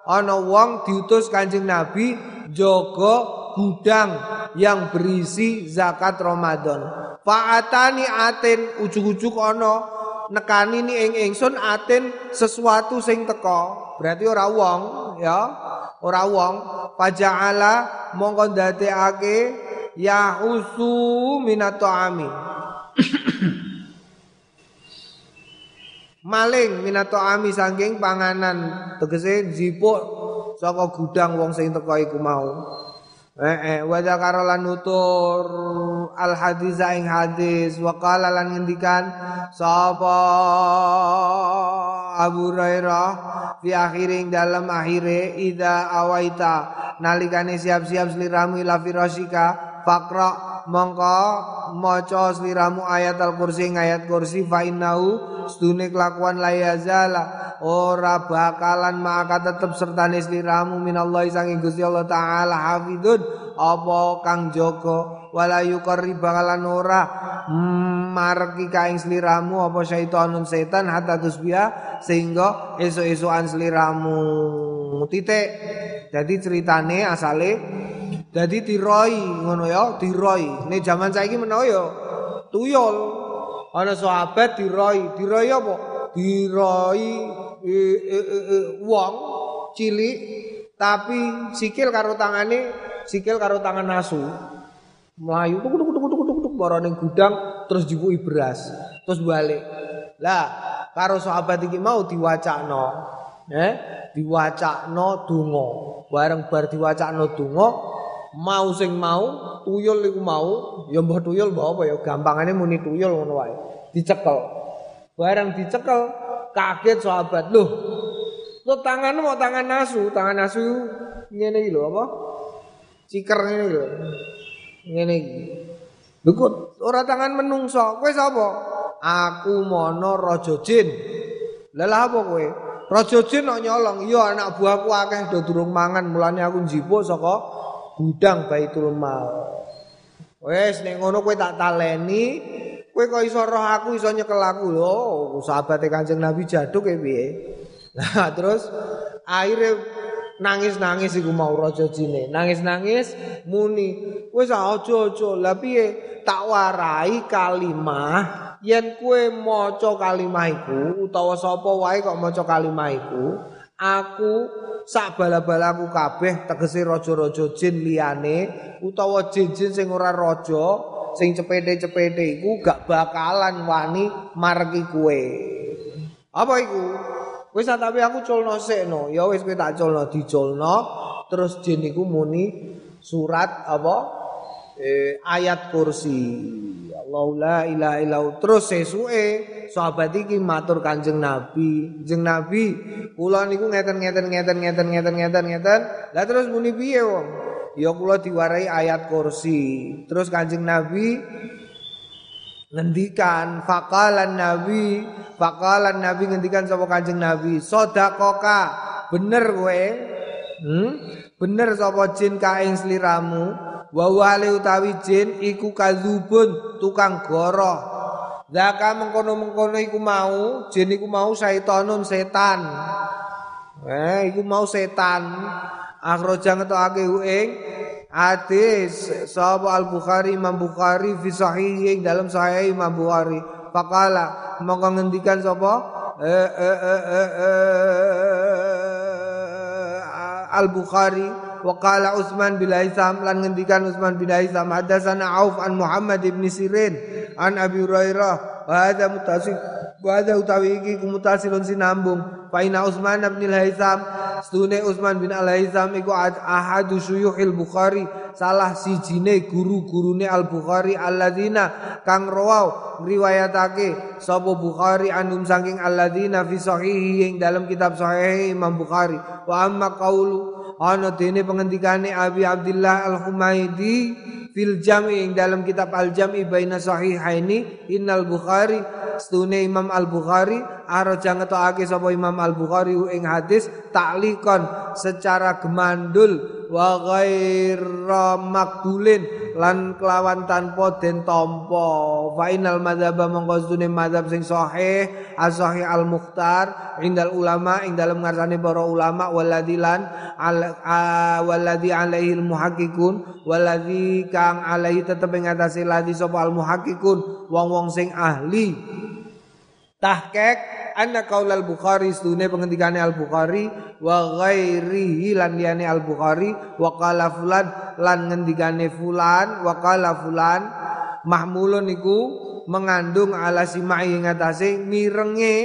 ana wong diutus Kanjeng Nabi jaga gudang yang berisi zakat Ramadan. Fa'atani atin ujug-ujug ana nekani ni ing ingsun atin sesuatu sing teko. Berarti ora wong ya. ora wong faja'ala mongko ndadekake ya usu minato ami maling minato ami saking panganan. Tegese jipuk saka gudang wong sing teko iku mau. Eh, eh, wa nutur al hadis ing hadis. Wa qala lan ngendikan sapa Abu Hurairah fi akhiring dalam akhire ida awaita nalikane siap-siap sliramu ila firasika faqra mongko maca sliramu ayat al-kursi ayat kursi fa innahu sedune kelakuan layazala ora bakalan maka tetep sertane sliramu minallahi sange Gusti Allah taala hafidun apa kang jaga wala yuqarri bakalan ora marki kaing sliramu apa syaitonun setan hatta tusbiya sehingga esuk-esukan sliramu. Titik. Jadi ceritane asale jadi diroi ngono ya diroi. Nek zaman saiki menawa ya tuyul. Ana sahabat diroi. Diroi apa? Diroi e, e, e, e, wong cilik tapi sikil karo tangane sikil karo tangan nasu melayu tuk ning gudang terus dibuki beras terus balik. Lah karo sahabat iki mau diwacakno eh diwacakno donga. Bareng bar diwacakno donga mau sing mau tuyul iku mau ya mbah tuyul mbah apa ya gampangane muni tuyul ngono wae dicekel. Bareng dicekel kaget sahabat loh lo tangan mau tangan nasu tangan nasu ngene iki lho apa? Ciker ngene lho. Ngene iki lho ora tangan menungso? Kowe sapa? Aku mono raja jin. Lha apa kowe? Raja jin nyolong. Iya anak buahku akeh do durung mangan. Mulane aku njipuk saka gudang Baitul Mal wes nek ngono kowe tak taleni kowe kok iso roh aku iso nyekel aku? Lho sahabate Kanjeng Nabi jaduk e piye? Nah terus akhirnya nangis-nangis iku mau raja jine. Nangis-nangis muni. Wis aja-aja lah piye? Tak warai kalimah. Yen kowe maca kalimah iku utawa sapa wae kok maca kalimah iku aku sak bala-balaku kabeh tegese raja-raja jin liyane utawa jin-jin sing ora raja sing cepete-cepete iku gak bakalan wani margi kue. Apa iku? Wis tapi aku culno sekno. Ya wis kowe tak culno diculno terus jin iku muni surat apa? Eh, ayat kursi. Allah la ilaha illallah. Terus sesuke sahabat iki matur Kanjeng Nabi. Kanjeng Nabi, kula niku ngeten-ngeten ngeten-ngeten ngeten-ngeten ngeten. Lah terus muni piye wong? ya kula diwarai ayat kursi. Terus Kanjeng Nabi ngendikan faqalan nabi faqalan nabi ngendikan sapa Kanjeng Nabi sedekah bener kowe hmm? bener sapa jin kaing sliramu wa wale utawi jin iku tukang goroh Zaka mengkono-mengkono iku mau, jin iku mau syaitanun setan. Eh, iku mau setan. akhraja ngetokake ing hadis sahaba Al Bukhari Imam Bukhari fi dalam sahih Imam Bukhari. Faqala mongko ngendikan sapa? Eh, eh, eh, Al Bukhari wa qala Utsman bin Haisam lan ngendikan Utsman bin Haisam hadatsana Auf an Muhammad ibn Sirin an Abi Hurairah wa hadza mutasil wa hadza utawi iki kumutasilun sinambung fa ina Utsman bin Haisam Stune Utsman bin Al-Haizam iku ahadu syuyuhil Bukhari, salah sijine guru-gurune Al-Bukhari alladzina kang rawau ngriwayatake sapa Bukhari anum saking alladzina fi sahihi ing dalam kitab sahih Imam Bukhari. Wa amma qaulu ana dene pengendikane Abi Abdullah Al-Humaidi fil jam'i dalam kitab Al-Jam'i baina sahihaini innal Bukhari stune Imam Al-Bukhari araja ngetokake sapa Imam Al-Bukhari ing hadis taklikon secara gemandul wa ghaira makbulin lan kelawan tanpa den tampa. Fa inal madzhab mongko sedune madzhab sing sahih as-sahih al-mukhtar indal ulama ing dalem ngarsane para ulama waladzi lan waladzi alaihi al-muhaqqiqun waladzi kang alaihi tetep ing atase ladzi sapa al-muhaqqiqun wong-wong sing ahli. Tahkek anna qaulal Bukhari stune pengendikane Al Bukhari wa ghairihi lan liyane Al Bukhari wa qala fulan lan ngendikane fulan wa qala fulan mahmulun iku mengandung ala simai ing mirenge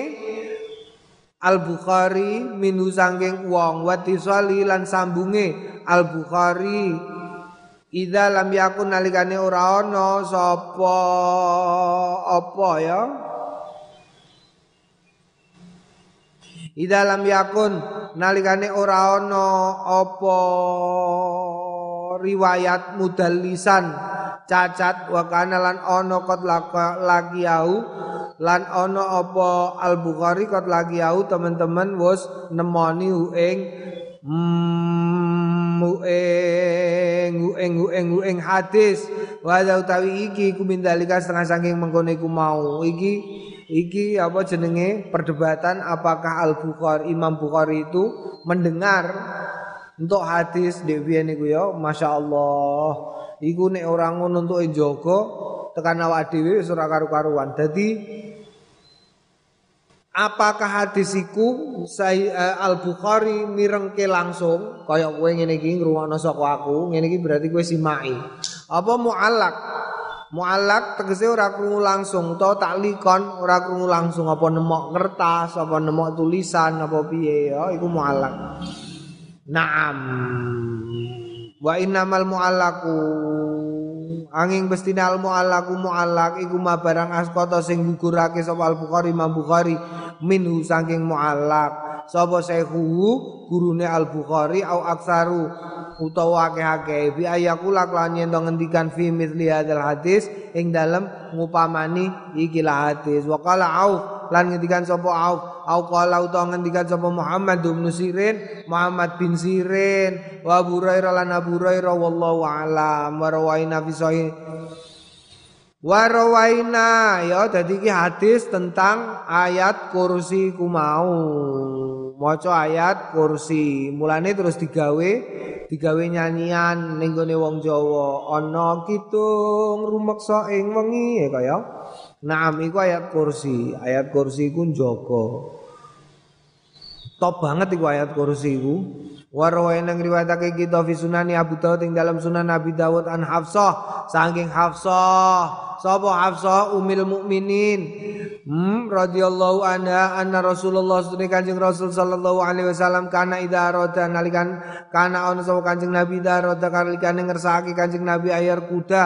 Al Bukhari minu sangking wong wa tisali lan sambunge Al Bukhari Ida lam yakun nalikane ora ana sapa apa ya? Ida lam yakun nalikane ora ana apa riwayat mudallisan cacat wa kana lan ana kot lagi au lan ana apa Al Bukhari kot lagi au teman-teman wis nemoni ing mueng mueng mueng mueng hadis. Wa utawi iki ku mindalika setengah saking mengkono iku mau. Iki iki apa jenenge? Perdebatan apakah Al Bukhari Imam Bukhari itu mendengar untuk hadis Dewi niku ya? Masya Allah iku nek orang ngono untuk njogo tekan awak dhewe wis ora karu-karuan. Dadi apakah hadis iku uh, Al Bukhari mirengke langsung? Kaya kowe ngene iki ngrungokno saka aku ngene iki berarti kowe simai apa muallak? Muallak tegese ora krungu langsung utawa taklikon ora krungu langsung. Apa nemok kertas apa nemok tulisan apa piye? Ya iku muallak. Naam. Wa innamal mu'allaku. Angin bestine al mu'allaku mu'allak iku ma barang askota sing gugurake sapa Al Bukhari Imam Bukhari minhu saking mu'allak. Sapa sekhu gurune Al Bukhari au aksaru utawa akeh-akeh. Bi ayakula lan yen ngendikan fi mithli hadis ing dalem ngupamani ikilah hadis. Wa qala au lan ngendikan sapa au au qala utawa ngendikan sapa Muhammad bin Sirin Muhammad bin Sirin wa Abu lan Abu Hurairah wallahu a'lam wa fi Warawaina ya dadi iki hadis tentang ayat kursi ku mau. Maca ayat kursi. Mulane terus digawe digawe nyanyian ning wong Jawa. Ana kitung rumeksa ing wengi ya kaya. Naam iku ayat kursi. Ayat kursi iku njaga. Top banget iku ayat kursi iku. Warwain yang riwayatake kita fi sunani Abu Dawud ing dalam sunan Nabi Dawud an Hafsah saking Hafsah sapa Hafsah umil mukminin. Hmm radhiyallahu anha anna Rasulullah sallallahu kanjeng Rasul sallallahu alaihi wasallam kana idza arada nalikan kana ana sapa kanjeng Nabi idza arada kalikane ngersakake kanjeng Nabi ayar kuda.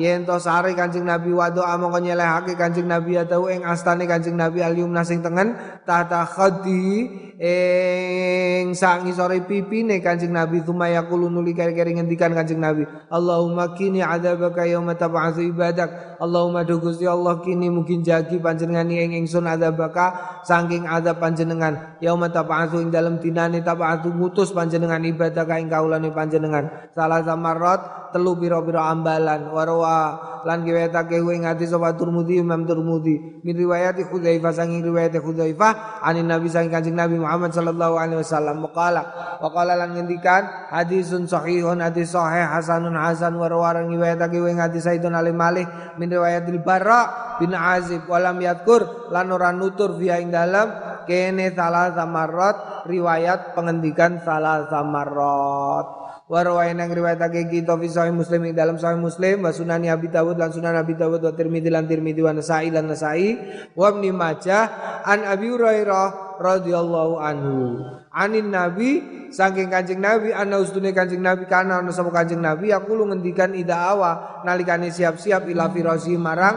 Yen to sare kanjeng Nabi wado amangka nyelehake kanjeng Nabi atau ing astane kanjeng Nabi alium nasing tengen tahta khadi ing sak ngisore pipine Kanjeng Nabi sumaya kulo nuli keri-keri ngendikan Kanjeng Nabi Allahumma kini adzabaka yauma tab'atsu ibadak Allahumma do Gusti Allah kini mungkin jagi panjenengan ing ingsun adzabaka saking adzab panjenengan. Yauma tab'atsu ing dalem dinane tab'atsu ngutus panjenengan ibadah ing kaulane panjenengan. Salah samarat telu pira-pira ambalan. Warwa lan riwayatake ing hadis sapa Turmudi Imam Turmudi min riwayat Hudzaifah saking riwayat Hudzaifah anin Nabi saking Kanjeng Nabi Muhammad sallallahu alaihi wasallam. Waqala waqala lan ngendikan hadisun sahihun hadis sahih hasanun hasan. Wa rawarang riwayatake ing hadis Sayyidun Ali Malik min riwayatil Barra bin Azib. Walam yadkur lan ora nutur via ing dalam kene salah samarot riwayat pengendikan salah samarot. Wa rawaina ngriwayatake kita fi sahih Muslim ing dalam sahih Muslim wa sunani Abi Dawud lan sunan Abi Dawud wa Tirmidzi lan Tirmidzi wa Nasa'i lan Nasa'i wa Ibnu Majah an Abi Hurairah radhiyallahu anhu. Anin nabi saking kanjeng nabi ana ustune kanjeng nabi kana ana sapa kanjeng nabi aku lu ngendikan ida awa nalikane siap-siap ila firasi marang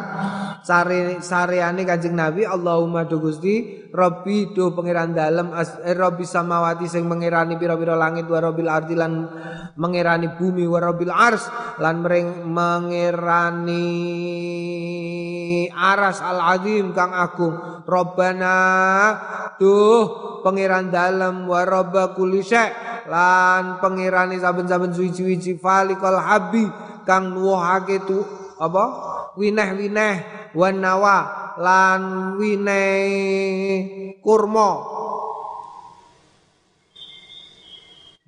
sare sareane kanjeng nabi. Allahumma do Gusti Rabbi do pangeran dalem eh, Rabbi samawati sing mengerani pira-pira langit wa rabbil ardi lan bumi wa rabbil ars lan mering mengerani aras al azim kang agung. Robbana duh pangeran dalem wa rabba kulli lan pangerane saben-saben suci-suci falikal habi kang nuwuhake tu apa? Wineh-wineh wan nawa lan wineh kurma.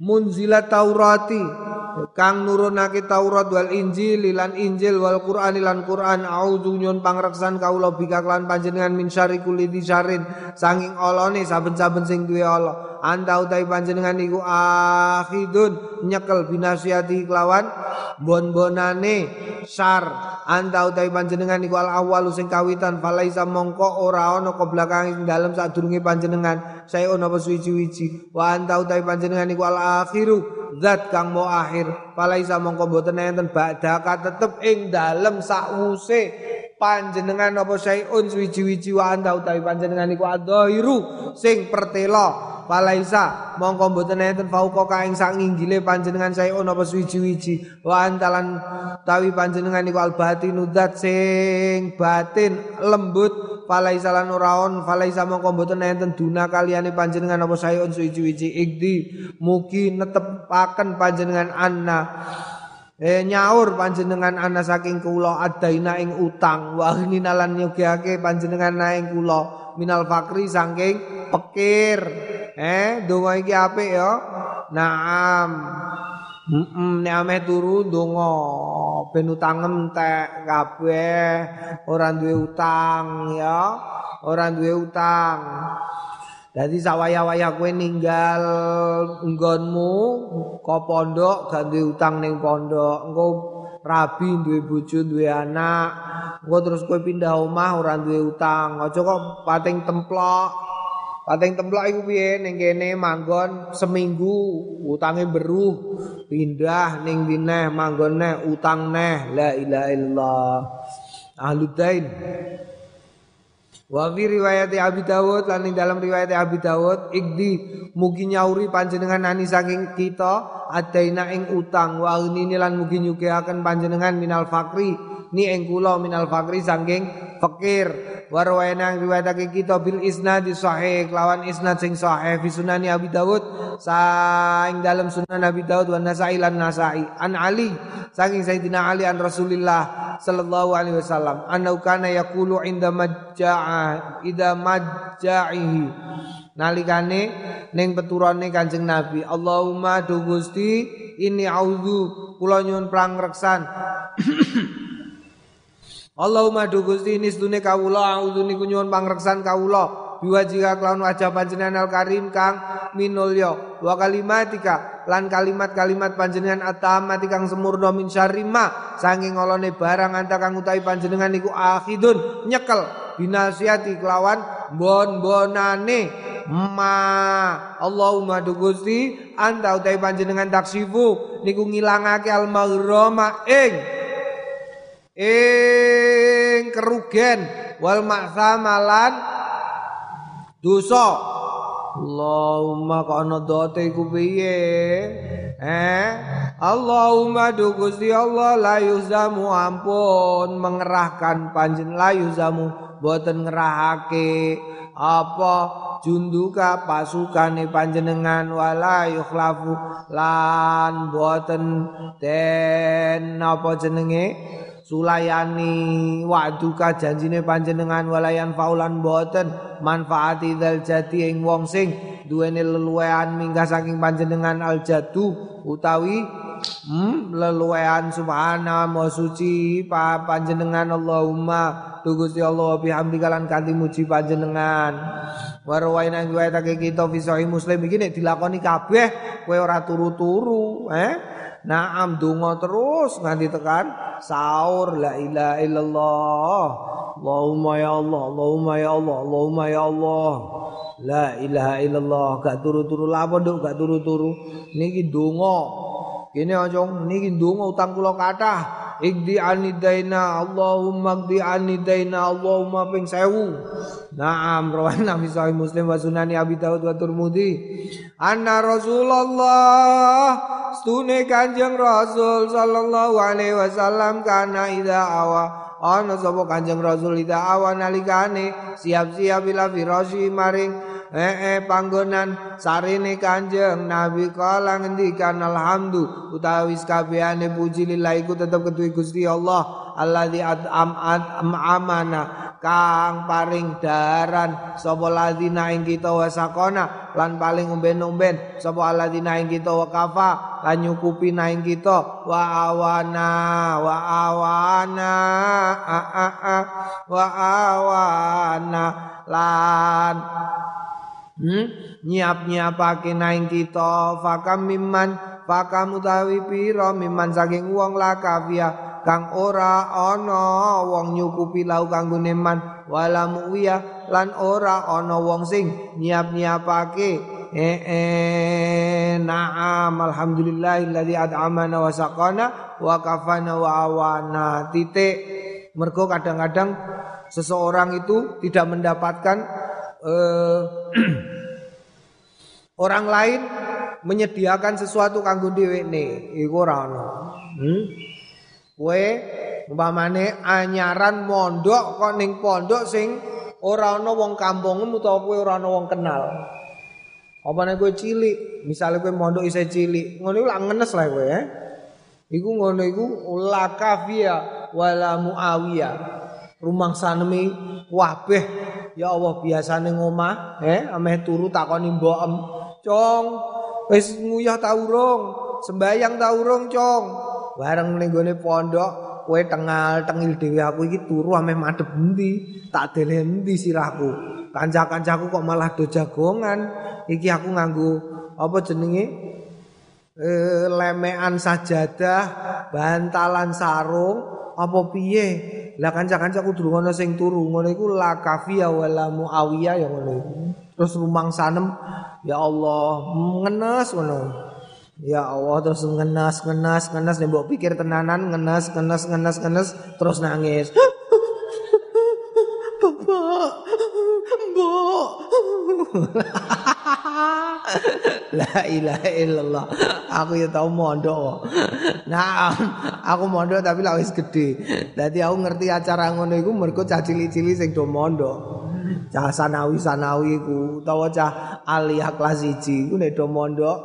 Munzila taurati kang nurunake Taurat wal Injil lan Injil wal Quran lan Quran. Auzu nyun pangreksan kaula bika lan panjenengan min syari kulli sanging olone saben-saben sing duwe Allah anta utai panjenengan iku akhidun nyekel binasiati kelawan bon-bonane syar anta utai panjenengan iku al awal sing kawitan falaisa mongko ora ana ke belakang ing dalem sadurunge panjenengan. Saya ono apa suwi-wiji wa anta utai panjenengan iku al akhiru zat kang mau akhir. Palaisa mongko boten enten badaka tetep ing dalem sakwuse panjenengan apa sayun wiji-wiji wa anda utawi panjenengan iku adhahiru sing pertela. Palaisa mongko mboten enten fauqa kaing sak nginggile panjenengan sayun apa wiji-wiji wa antalan tawi panjenengan iku albatinu zat sing batin lembut. Falaisa lan ora on falaisa mongko mboten enten duna kaliyane panjenengan apa sayun suci-suci ikdi mugi netepaken panjenengan anna Eh nyaur panjenengan ana saking kula adaina ing utang. Wa ninalan nyugihake panjenengan naing kula. Minal fakri saking pekir. Eh donga iki apik ya? Naam. Heeh, nek ame turu ndonga ben utang entek kabeh, ora duwe utang ya, ora duwe utang. Dadi sawaya-waya kowe ninggal nggonmu ke pondok duwe utang ning pondok. Engko rabi duwe bojo, duwe anak. Engko terus kowe pindah omah ora duwe utang. Aja kok pating templok. Pating templok iku piye ning kene manggon seminggu utange beruh pindah ning dineh manggon neh utang neh la ilaha illallah ahludain Wa fi riwayat Abi Dawud lan ing dalam riwayat Abi Dawud ikdi mugi nyauri panjenengan ani saking kita adaina ing utang wa ini lan mugi nyugihaken panjenengan minal fakri ni ing kula minal fakri saking fakir. Warwaina riwayatake kita bil isnad sahih lawan isnad sing sahih. Fi sunani Abi Dawud saing dalam sunan Abi Dawud wa Nasai lan Nasai. An Ali saking Sayyidina Ali an Rasulillah sallallahu alaihi wasallam. Anna kana yaqulu inda majja'a ida majja'ihi. Nalikane ning peturane Kanjeng Nabi Allahumma du Gusti ini auzu kula nyuwun prangreksan Allahumma du Gusti nisdune kawula auzu niku nyuwun pangreksan kawula. Biwajika kelawan wajah panjenengan al karim kang minulya. Wa kalimatika lan kalimat-kalimat panjenengan atamati kang semurna min syarima saking ngolone barang anta kang utawi panjenengan niku akhidun nyekel. Binasiati kelawan bon-bonane ma Allahumma du Gusti anta utawi panjenengan taksifu. Niku ngilangake al maghrama ing ing kerugian wal maksamalan dosa. Allahumma kana dote iku piye? Eh? Allahumma du Gusti Allah la yuzamu ampun mengerahkan panjen la yuzamu boten ngerahake apa junduka pasukane panjenengan wala yukhlafu lan boten den apa jenenge sulayani. Wa'duka janjine panjenengan walayan faulan boten manfaati dal jati ing wong sing duweni leluwean minggah saking panjenengan al jadu utawi hmm, leluwean. Subhana wa suci pa panjenengan. Allahumma tu Gusti Allah bihamdika lan kanthi muji panjenengan. Warwaina riwayatake kita fi sahih muslim. Iki nek dilakoni kabeh kowe ora turu-turu eh Naam donga terus nganti tekan sahur la ilaha illallah. Allahumma ya Allah, Allahumma ya Allah, Allahumma ya Allah. La ilaha illallah. Gak turu-turu lapo nduk gak turu-turu. Niki donga. Kene aja niki donga utang kula kathah. Igdi anidaina Allahumma igdi anidaina Allahumma ping sewu. Naam rawan (laughs) Nabi Sahih Muslim wa Sunani Abi Dawud wa Turmudi. Anna Rasulullah Stune kanjeng Rasul Sallallahu alaihi wasallam Kana ida awa. Ana sapa kanjeng Rasul ida awa nalikane Siap-siap ila firasi maring eh, eh panggonan. Sarine kanjeng Nabi kala ngendikan alhamdu utawi kabehane puji lillahi ku tetep kedue Gusti Allah. Alladzi am amana kang paring daran sapa ladina ing kita wasakona lan paling umben-umben. Sapa ladina ing kita wakafa lan nyukupi ing kita. Wa awana wa awana a a a. Wa awana lan hmm? nyiap-nyiapake naing kita fakam miman fakam utawi pira miman saking wong lakafia kang ora ana wong nyukupi lau kanggo neman wala muwiya lan ora ana wong sing nyiap-nyiapake. Eh, eh na'am alhamdulillahilladzi ad'amana wa saqana wa kafana wa awana. Titik. Mergo kadang-kadang seseorang itu tidak mendapatkan eh, (clears throat) Orang lain menyediakan sesuatu kanggo dhewekne, iku ora ono. Hmm? Kowe umpamane anyaran mondok kok ning pondok sing ora ana wong kampungmu utawa kowe ora ana wong kenal. Apa nek kowe cilik, misalnya kowe mondok isih cilik, ngono iku lak ngenes lah kowe eh. Iku ngono iku la kafia wala muawiyah. Rumang sanemi wabeh ya Allah biasane ngomah eh ameh turu takoni mbokem Cong, wis nguyah ta urung? Sembayang ta urung, Cong? Bareng ning pondok, kowe tengal tengil dhewe aku iki turu ameh madhep endi? Tak dele endi sirahku? Kanca-kancaku kok malah do jagongan. Iki aku nganggo apa jenenge? Eh, lemean sajadah, bantalan sarung, apa piye? Lah kanca-kancaku durung ana sing turu. Ngono iku la kafia wala muawiyah ya ngono. Terus rumang sanem Ya Allah, ngenes ngono. Ya Allah terus ngenes ngenes ngenes nek mbok pikir tenanan ngenes ngenes ngenes ngenes terus nangis. (laughs) Bapak, Mbok. (laughs) (laughs) La ilaha illallah. Aku ya tau mondok. Nah, aku mondok tapi lak wis gedhe. Dadi aku ngerti acara ngono iku mergo cah cilik-cilik sing do mondok. cah sanawi sanawi ku utawa cah aliyah kelas 1 ku nek do mondok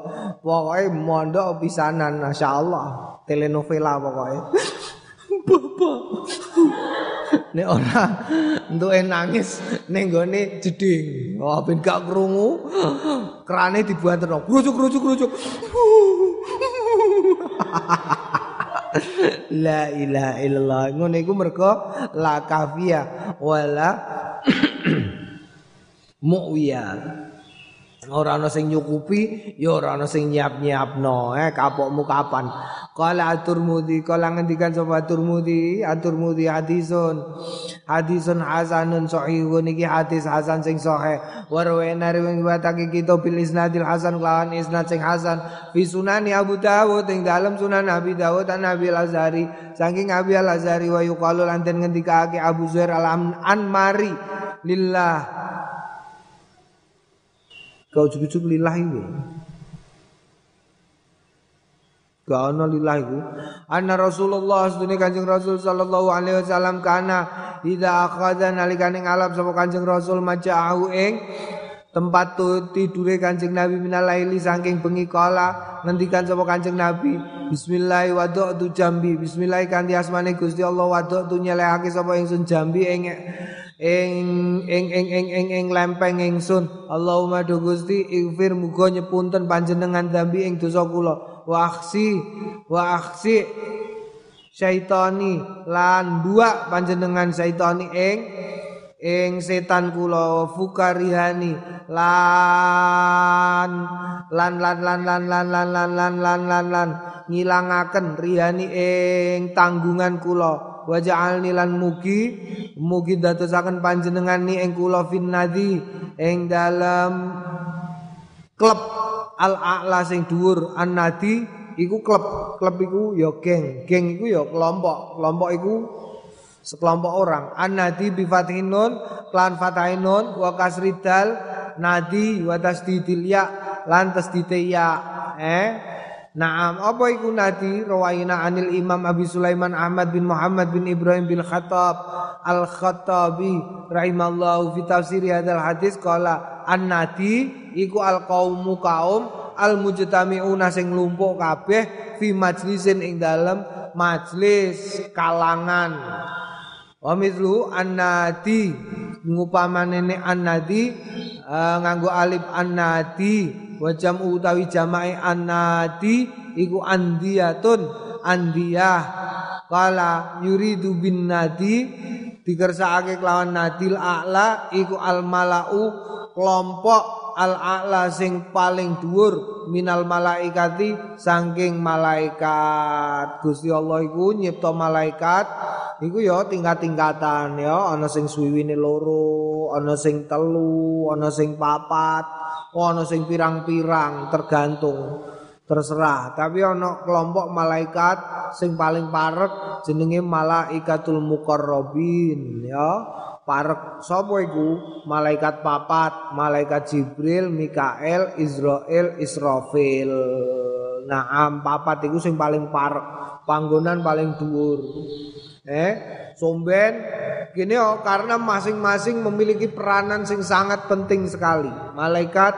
pokoke mondok pisanan masyaallah telenovela pokoke (laughs) bapak nek ora entuke nangis ning gone jeding oh ben gak krungu. Krucuk krucuk krucuk (laughs) La ilaha illallah. Ngono iku mergo la kafia wala (clears throat) mu'wiyah ora ana sing nyukupi ya ora ana sing nyiap-nyiapno eh kapokmu kapan? Qala aturmudi kala ngendikan sapa aturmudi aturmudi hadisun hadisun hasanun sahihun iki hadis hasan sing sahih. Warwana riwayatake kita bil isnadil hasan lawan isnad sing hasan. Fi sunani Abu Dawud ing dalam sunan Nabi Dawud an Nabi Al-Azhari. Saking Abi Al-Azhari wa yuqalu lanten ngendikake Abu Zuhair al-Anmari. Lillah Kau cukup-cukup lillahi ku. Gak ana lillahi ku. Anna Rasulullah sedune Kanjeng Rasul sallallahu alaihi wasallam kana idza akhadha nalikane ngalap sapa Kanjeng Rasul maja'ahu ing tempat tidure Kanjeng Nabi minalaili saking bengi kala ngendikan sapa Kanjeng Nabi Bismillah wa tu jambi Bismillah kanthi asmane Gusti Allah wa tu nyelehake sapa ingsun jambi ing ing ing ing ing ing ing lempeng ingsun Allahumma do Gusti ighfir muga nyepunten panjenengan dambi ing dosa kula wa aksi wa aksi syaitani lan dua panjenengan syaitani ing ing setan kula fukarihani lan lan lan lan lan lan lan lan lan lan lan lan ngilangaken rihani ing tanggungan kula wa ja'alni lan mugi mugi dadosaken panjenengan ni ing kula finnadi ing dalam klub al a'la sing dhuwur annadi iku klub klub iku ya geng geng iku ya kelompok kelompok iku sekelompok orang. Annadi bi fathin nun lan fathin nun wa kasridal nadi wa tasdidil ya lan tasdidil ya eh Naam, apa iku nadi rawaina anil Imam Abi Sulaiman Ahmad bin Muhammad bin Ibrahim bin Khattab Al-Khattabi rahimallahu fi tafsir hadzal hadis qala an-nadi iku al-qaumu kaum al-mujtami'una sing lumpuk kabeh fi majlisin ing dalem majlis kalangan. Wa mithlu annadi ngupamane ne annadi uh, nganggo alif annadi wa jam'u utawi jama'i annadi iku andiyatun andiyah kala yuridu bin nadi dikersakake kelawan nadil a'la iku al malau kelompok al a'la sing paling dhuwur minal malaikati saking malaikat. Gusti Allah iku nyipta malaikat iku ya tingkat-tingkatan ya ana sing suwiwine loro ana sing telu ana sing papat ana sing pirang-pirang tergantung terserah. Tapi ana kelompok malaikat sing paling parek jenenge malaikatul muqarrabin ya. Parek. Sapa iku? Malaikat papat malaikat Jibril Mikael Israel Israfil. Naam papat iku sing paling parek. Panggonan paling dhuwur. Eh, somben gini oh karena masing-masing memiliki peranan sing sangat penting sekali. Malaikat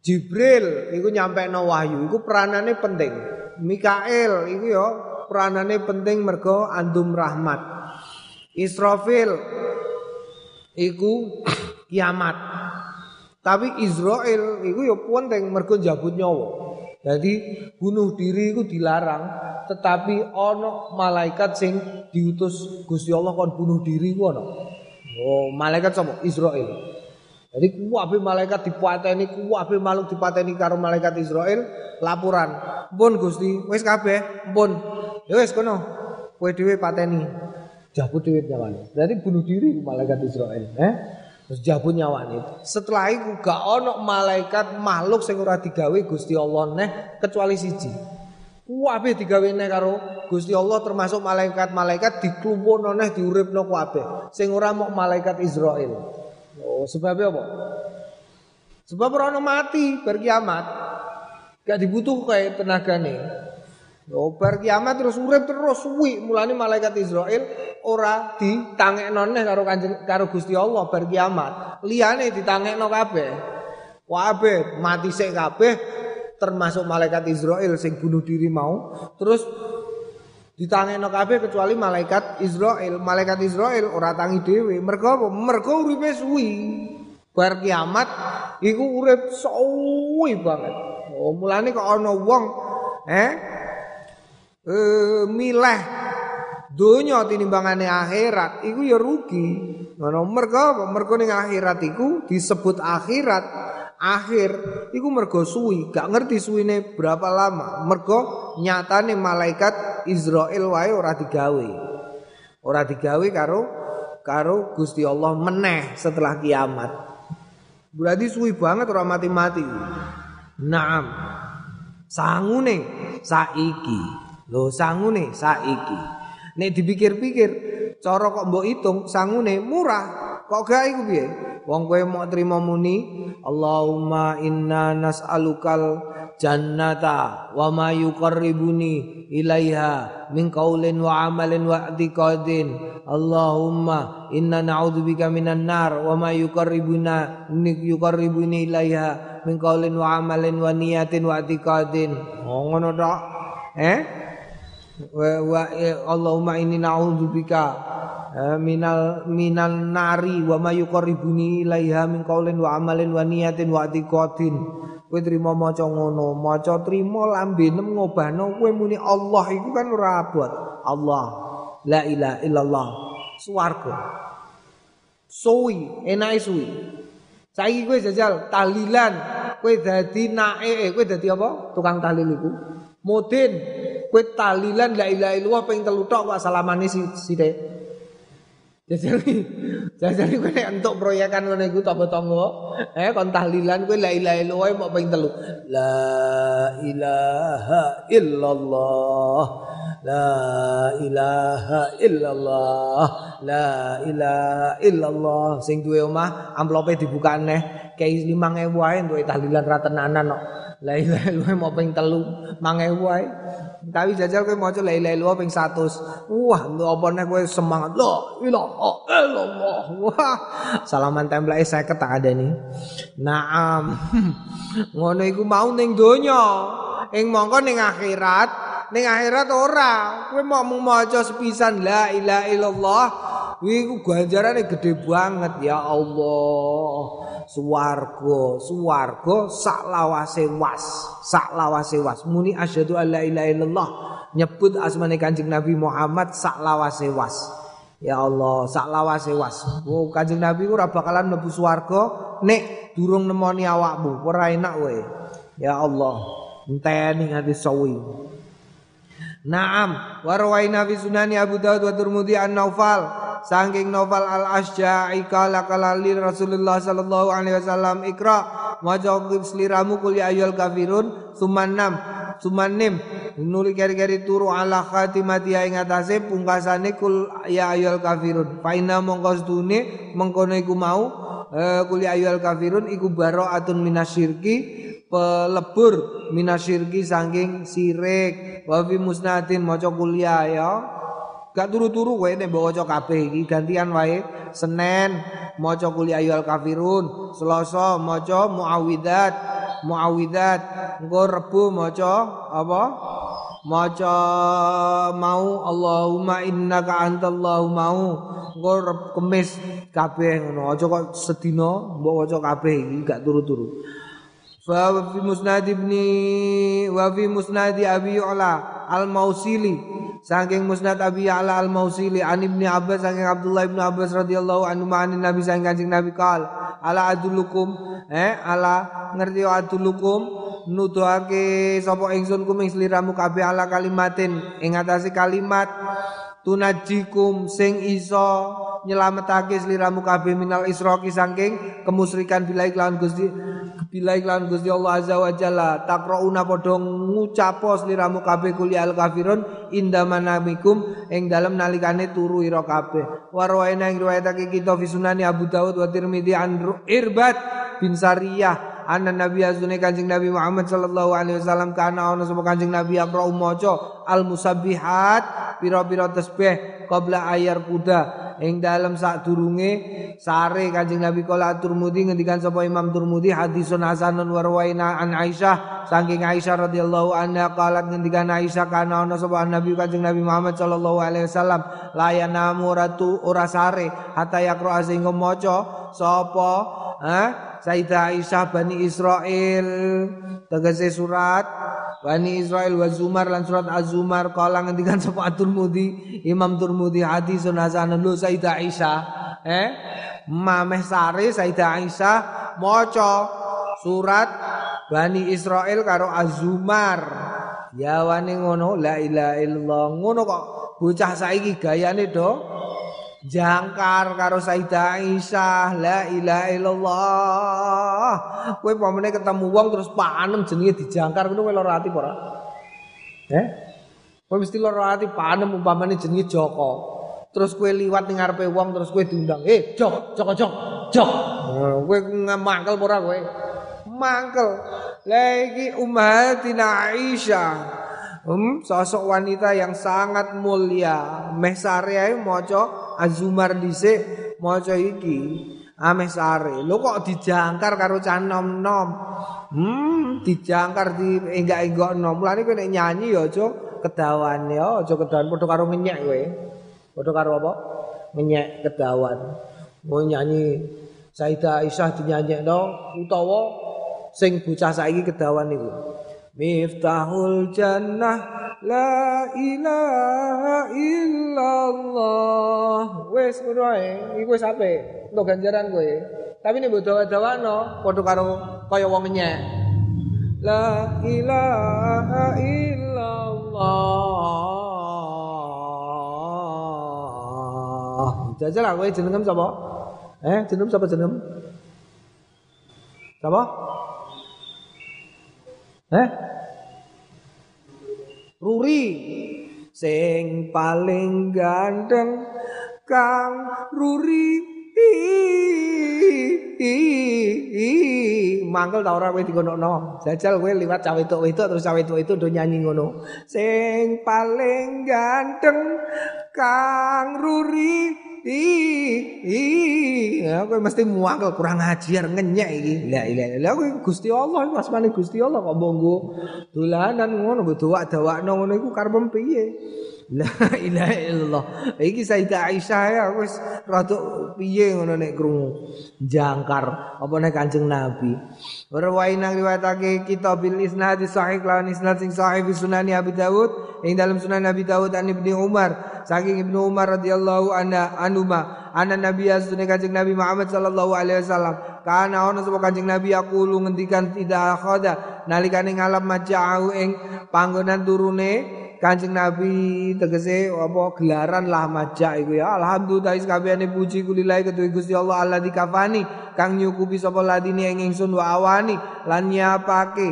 Jibril itu nyampe no wahyu, itu peranannya penting. Mikael itu yo peranannya penting mergo andum rahmat. Israfil iku kiamat. Tapi Israel iku yo penting mergo jabut nyawa. Jadi bunuh diri itu dilarang, tetapi ono malaikat sing diutus Gusti Allah kon bunuh diri ku ono. Oh, malaikat sapa? Israel. Jadi kuwabe malaikat dipateni, kuwabe makhluk dipateni karo malaikat Israel, laporan. Pun Gusti, wis kabeh, pun. Ya wis kono. Kowe dhewe pateni. Jabut dhewe nyawane. Berarti bunuh diri malaikat Israel, eh? Terus jabut nyawane. Setelah itu gak ono malaikat makhluk sing ora digawe Gusti Allah neh kecuali siji. Kabeh digawe neh karo Gusti Allah termasuk malaikat-malaikat diklumpuno neh diuripno kabeh. Sing ora mok malaikat Israel. Oh, sebabnya apa? Sebab ora mati bar kiamat. Gak dibutuh kayak tenagane. Oh, bar terus urip terus suwi. Mulane malaikat Israel ora ditangekno neh karo kanjeng karo Gusti Allah bar kiamat. Liyane ditangekno kabeh. Kabeh mati sik kabeh termasuk malaikat Israel sing bunuh diri mau terus ditangekno kabeh kecuali malaikat Israel. Malaikat Israel ora tangi dhewe. Mergo apa? Mergo uripe suwi. Bar kiamat iku urip suwi banget. Oh, mulane kok ana wong eh eh milih donya tinimbangane akhirat iku ya rugi. Ngono mergo apa? Mergo ning akhirat iku disebut akhirat. Akhir iku mergo suwi, gak ngerti suwine berapa lama. Mergo nyatane malaikat Israel wae ora digawe. Ora digawe karo karo Gusti Allah meneh setelah kiamat. Berarti suwi banget ora mati-mati. Naam. Sangune saiki. Lho sangune saiki. Nek dipikir-pikir, cara kok mbok hitung sangune murah. Kok gak iku piye? Wong kowe mau terima muni, Allahumma inna nas'alukal jannata wa ma yuqarribuni ilaiha min qaulin wa amalin wa i'tiqadin. Allahumma inna na'udzubika minan nar wa ma yuqarribuna yuqarribuni ilaiha min qaulin wa amalin wa niyatin wa i'tiqadin. Oh ngono tok. Eh? Wa, wa Allahumma inni na'udzubika minal minal nari wa ma yuqarribuni ilaiha min qaulin wa amalin wa niyatin wa i'tiqadin. Kowe trimo maca ngono, maca trimo lambenem ngobahno kowe muni Allah iku kan ora abot. Allah. La ilaha illallah. Swarga. Suwi, enake suwi. Saiki kowe jajal tahlilan, kowe dadi nae, kowe dadi apa? Tukang tahlil iku. Mudin, kowe tahlilan la ilaha illallah ping telu tok kok salamane sithik. Jajari, jajari kowe nek entuk proyekan ngono iku tangga-tangga, eh kon tahlilan kowe la ilaha illallah mau ping telu. La ilaha illallah. La ilaha illallah. La ilaha illallah. Sing duwe omah amplope neh, kei 5000 wae duwe tahlilan ra tenanan kok. La ilaha illallah mau ping telu, 5000 wae. Tapi jajal kowe maca la ilaha illallah ping 100. Wah, apa nek kowe semangat. La ilaha illallah. Wah, salaman template 50 tak ada nih. Naam. (laughs) Ngono iku mau ning donya. Ing mongko ning akhirat ning akhirat ora. Kowe mau maca sepisan la ilaha illallah Iku ganjarane gede banget ya Allah. Suwarga, suwarga sak lawase was, sak lawase was. Muni asyhadu alla ilaha illallah nyebut asmane Kanjeng Nabi Muhammad sak lawase was. Ya Allah, sak lawase was. Oh, Kanjeng Nabi ora bakalan mlebu swarga nek durung nemoni awakmu. Ora enak kowe. Ya Allah, enteni nganti sawi. Naam, warwaina fi sunani Abu Dawud wa Tirmidzi an Naufal saking novel Al Asja'i kala kala Rasulullah sallallahu alaihi wasallam ikra maca sliramu kul ya ayyul kafirun sumanam sumanim. Nuli kari-kari turu ala khatimati ing atase pungkasane kul ya ayyul kafirun. Fa inna mongko sedune mengkono iku mau eh, kul ya ayyul kafirun iku baraatun minasyirki pelebur minasyirki saking sirik wa fi musnadin maca kuliah ya Gak turu-turu kowe nek mbok waca kabeh iki gantian wae. Senin maca kul ayyuhal kafirun, Selasa maca muawwidzat, muawwidzat. Engko Rebo maca apa? Maca mau Allahumma innaka antallahu mau. Engko Kamis kabeh ngono. Aja kok sedina mbok waca kabeh iki gak turu-turu. Fa fi musnad ibni wa fi musnad Abi Ula al-Mausili saking Musnad Abi Ya'la Al-Mausili an Ibnu Abbas saking Abdullah Ibnu Abbas radhiyallahu anhu ma'an Nabi saking Kanjeng Nabi kal ala adulukum eh ala ngerti adulukum nuduhake sapa ingsun kuming sliramu kabeh ala kalimatin ing kalimat tunajikum sing iso nyelametake sliramu kabeh minal isroki saking kemusyrikan bila iklan Gusti bila iklan Gusti Allah azza wa jalla. Takrauna padha ngucapo sliramu kabeh kuli al kafirun indamanamikum ing dalem nalikane turu ira kabeh. Warwaina ing riwayatake kita fi sunani Abu Dawud wa Tirmidzi an Irbat bin Sariyah anna nabi azune kanjeng nabi Muhammad sallallahu alaihi wasallam kana ana sapa kanjeng nabi aqra maca al musabbihat pira-pira tasbih qabla ayar kuda ing saat durunge sare Kanjeng Nabi kala Turmudi ngendikan sapa Imam Turmudi hadisun hasanun warwaina an Aisyah. Saking Aisyah radhiyallahu anha qalat ngendikan Aisyah kana ana sapa Nabi Kanjeng Nabi Muhammad sallallahu alaihi wasallam layanamu ratu ora sare hatta yakra sehingga maca sapa ha Sayyidah Aisyah Bani Israel tegese surat Bani Israel wa Zumar lan surat Az-Zumar kala ngendikan sapa At-Tirmidzi Imam Tirmidzi hadisun hasanun lu Sayyidah Aisyah eh? Mameh sare Sayyidah Aisyah maca surat Bani Israel karo Az-Zumar. Ya wani ngono la ilaha illallah. Ngono kok bocah saiki gayane do jangkar karo Sayyidah Aisyah la ilaha illallah. Kowe pamane ketemu wong terus panem jenenge dijangkar ngono kowe lara ati ora eh? Kowe mesti lara ati panem umpamane jenenge Joko. Terus kowe liwat ning ngarepe wong terus kowe diundang eh Jok Joko Jok Jok. Kowe mangkel ora kowe. Mangkel. Lagi ummatina Aisyah Hmm, sosok wanita yang sangat mulia. Meh sare ae maca Azumar dhisik maca iki. Ameh sare. Lho kok dijangkar karo cah nom-nom. Hmm, dijangkar di enggak-enggak nom. Mulane kowe nyanyi ya aja kedawan ya, aja kedawan padha karo ngenyek kowe. Padha karo apa? Ngenyek kedawan. Mau nyanyi Sayyidah Aisyah dinyanyekno utawa sing bocah saiki kedawan niku. Miftahul jannah La ilaha illallah Wes ngono ae Iku wis apik Untuk ganjaran kowe Tapi ini butuh dawa-dawano Padha karo kaya wong nyek La ilaha illallah Jajal kowe jenengem sapa? Eh, jeneng sapa jeneng? Sapa? Eh? Ruri. Sing paling ganteng Kang Ruri. Mangkel ta ora kowe dikonokno jajal kowe liwat cawe wedok terus cawe itu do nyanyi ngono. Sing paling ganteng Kang Ruri i i ya kowe mesti muangkel kurang ajar ngenyek iki. La ilaha illallah kowe Gusti Allah iku asmane Gusti Allah kok mbonggo dolanan ngono mbok dawak-dawakno ngono iku karepem piye La (laughs) ilaha illallah. Iki Sayyidah Aisyah ya wis rada piye ngono nek krungu. Jangkar apa nek Kanjeng Nabi. Warwai nang riwayatake kitab bil isnad sahih lawan isnad sing sahih fi Sunan Abi Dawud ing dalam Sunan Abi Dawud an Ibnu Umar saking Ibnu Umar radhiyallahu anha anuma ana Nabi asune Kanjeng Nabi Muhammad sallallahu alaihi wasallam kana ono sapa Kanjeng Nabi yaqulu ngendikan tidak khoda nalikane ngalap maja'u ing panggonan turune Kanjeng Nabi tegese apa gelaran lah majak iku ya. Alhamdulillah kabehane puji kulilahi ketuwi Gusti Allah Allah dikafani. Kang nyukupi sapa ladine ing ingsun wa awani lan nyapake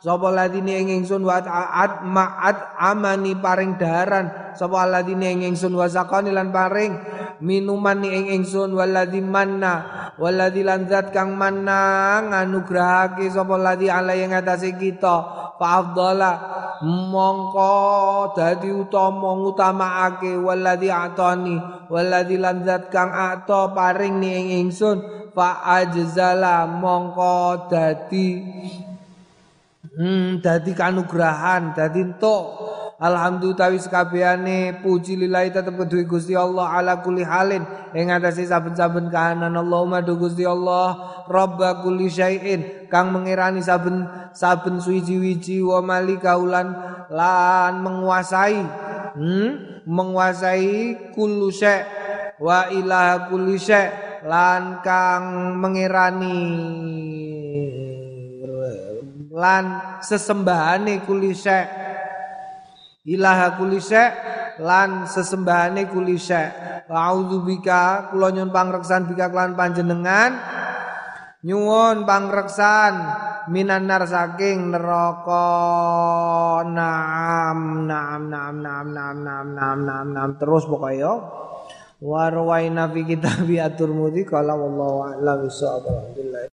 sapa ladine ing ingsun wa at ma'at amani paring daharan sapa ladine ing ingsun wa lan paring minuman ing ingsun waladzi manna waladzi lanzat kang manna nganugrahake sapa ladzi ala ing atase kita. Fa afdala mongko dadi utama ngutamakake waladzi atani waladzi lanzat kang ato paring ni ing ingsun. Fa ajzala mongko dadi hmm dadi kanugrahan dadi entuk. Alhamdulillah tawi sekabehane puji lillahi tetep kedue Gusti Allah ala kulli halin. Ing atase saben-saben kahanan Allahumma du Gusti Allah Rabb kulli syai'in. Kang mengirani saben saben suwiji-wiji wa malikaulan lan menguasai hmm? menguasai kullu syai' wa ilaha kulli syai' lan kang mengirani lan sesembahane kulli syai' ilaha kulise lan sesembahane kulise. Bika kula nyuwun pangreksan bika kelan panjenengan. Nyuwun pangreksan minanar saking neraka. Nam nam nam nam nam nam nam nam nam. Terus pokoknya warwaina fi kitab atur mudi kala wallahu a'lam bissawab. Alhamdulillah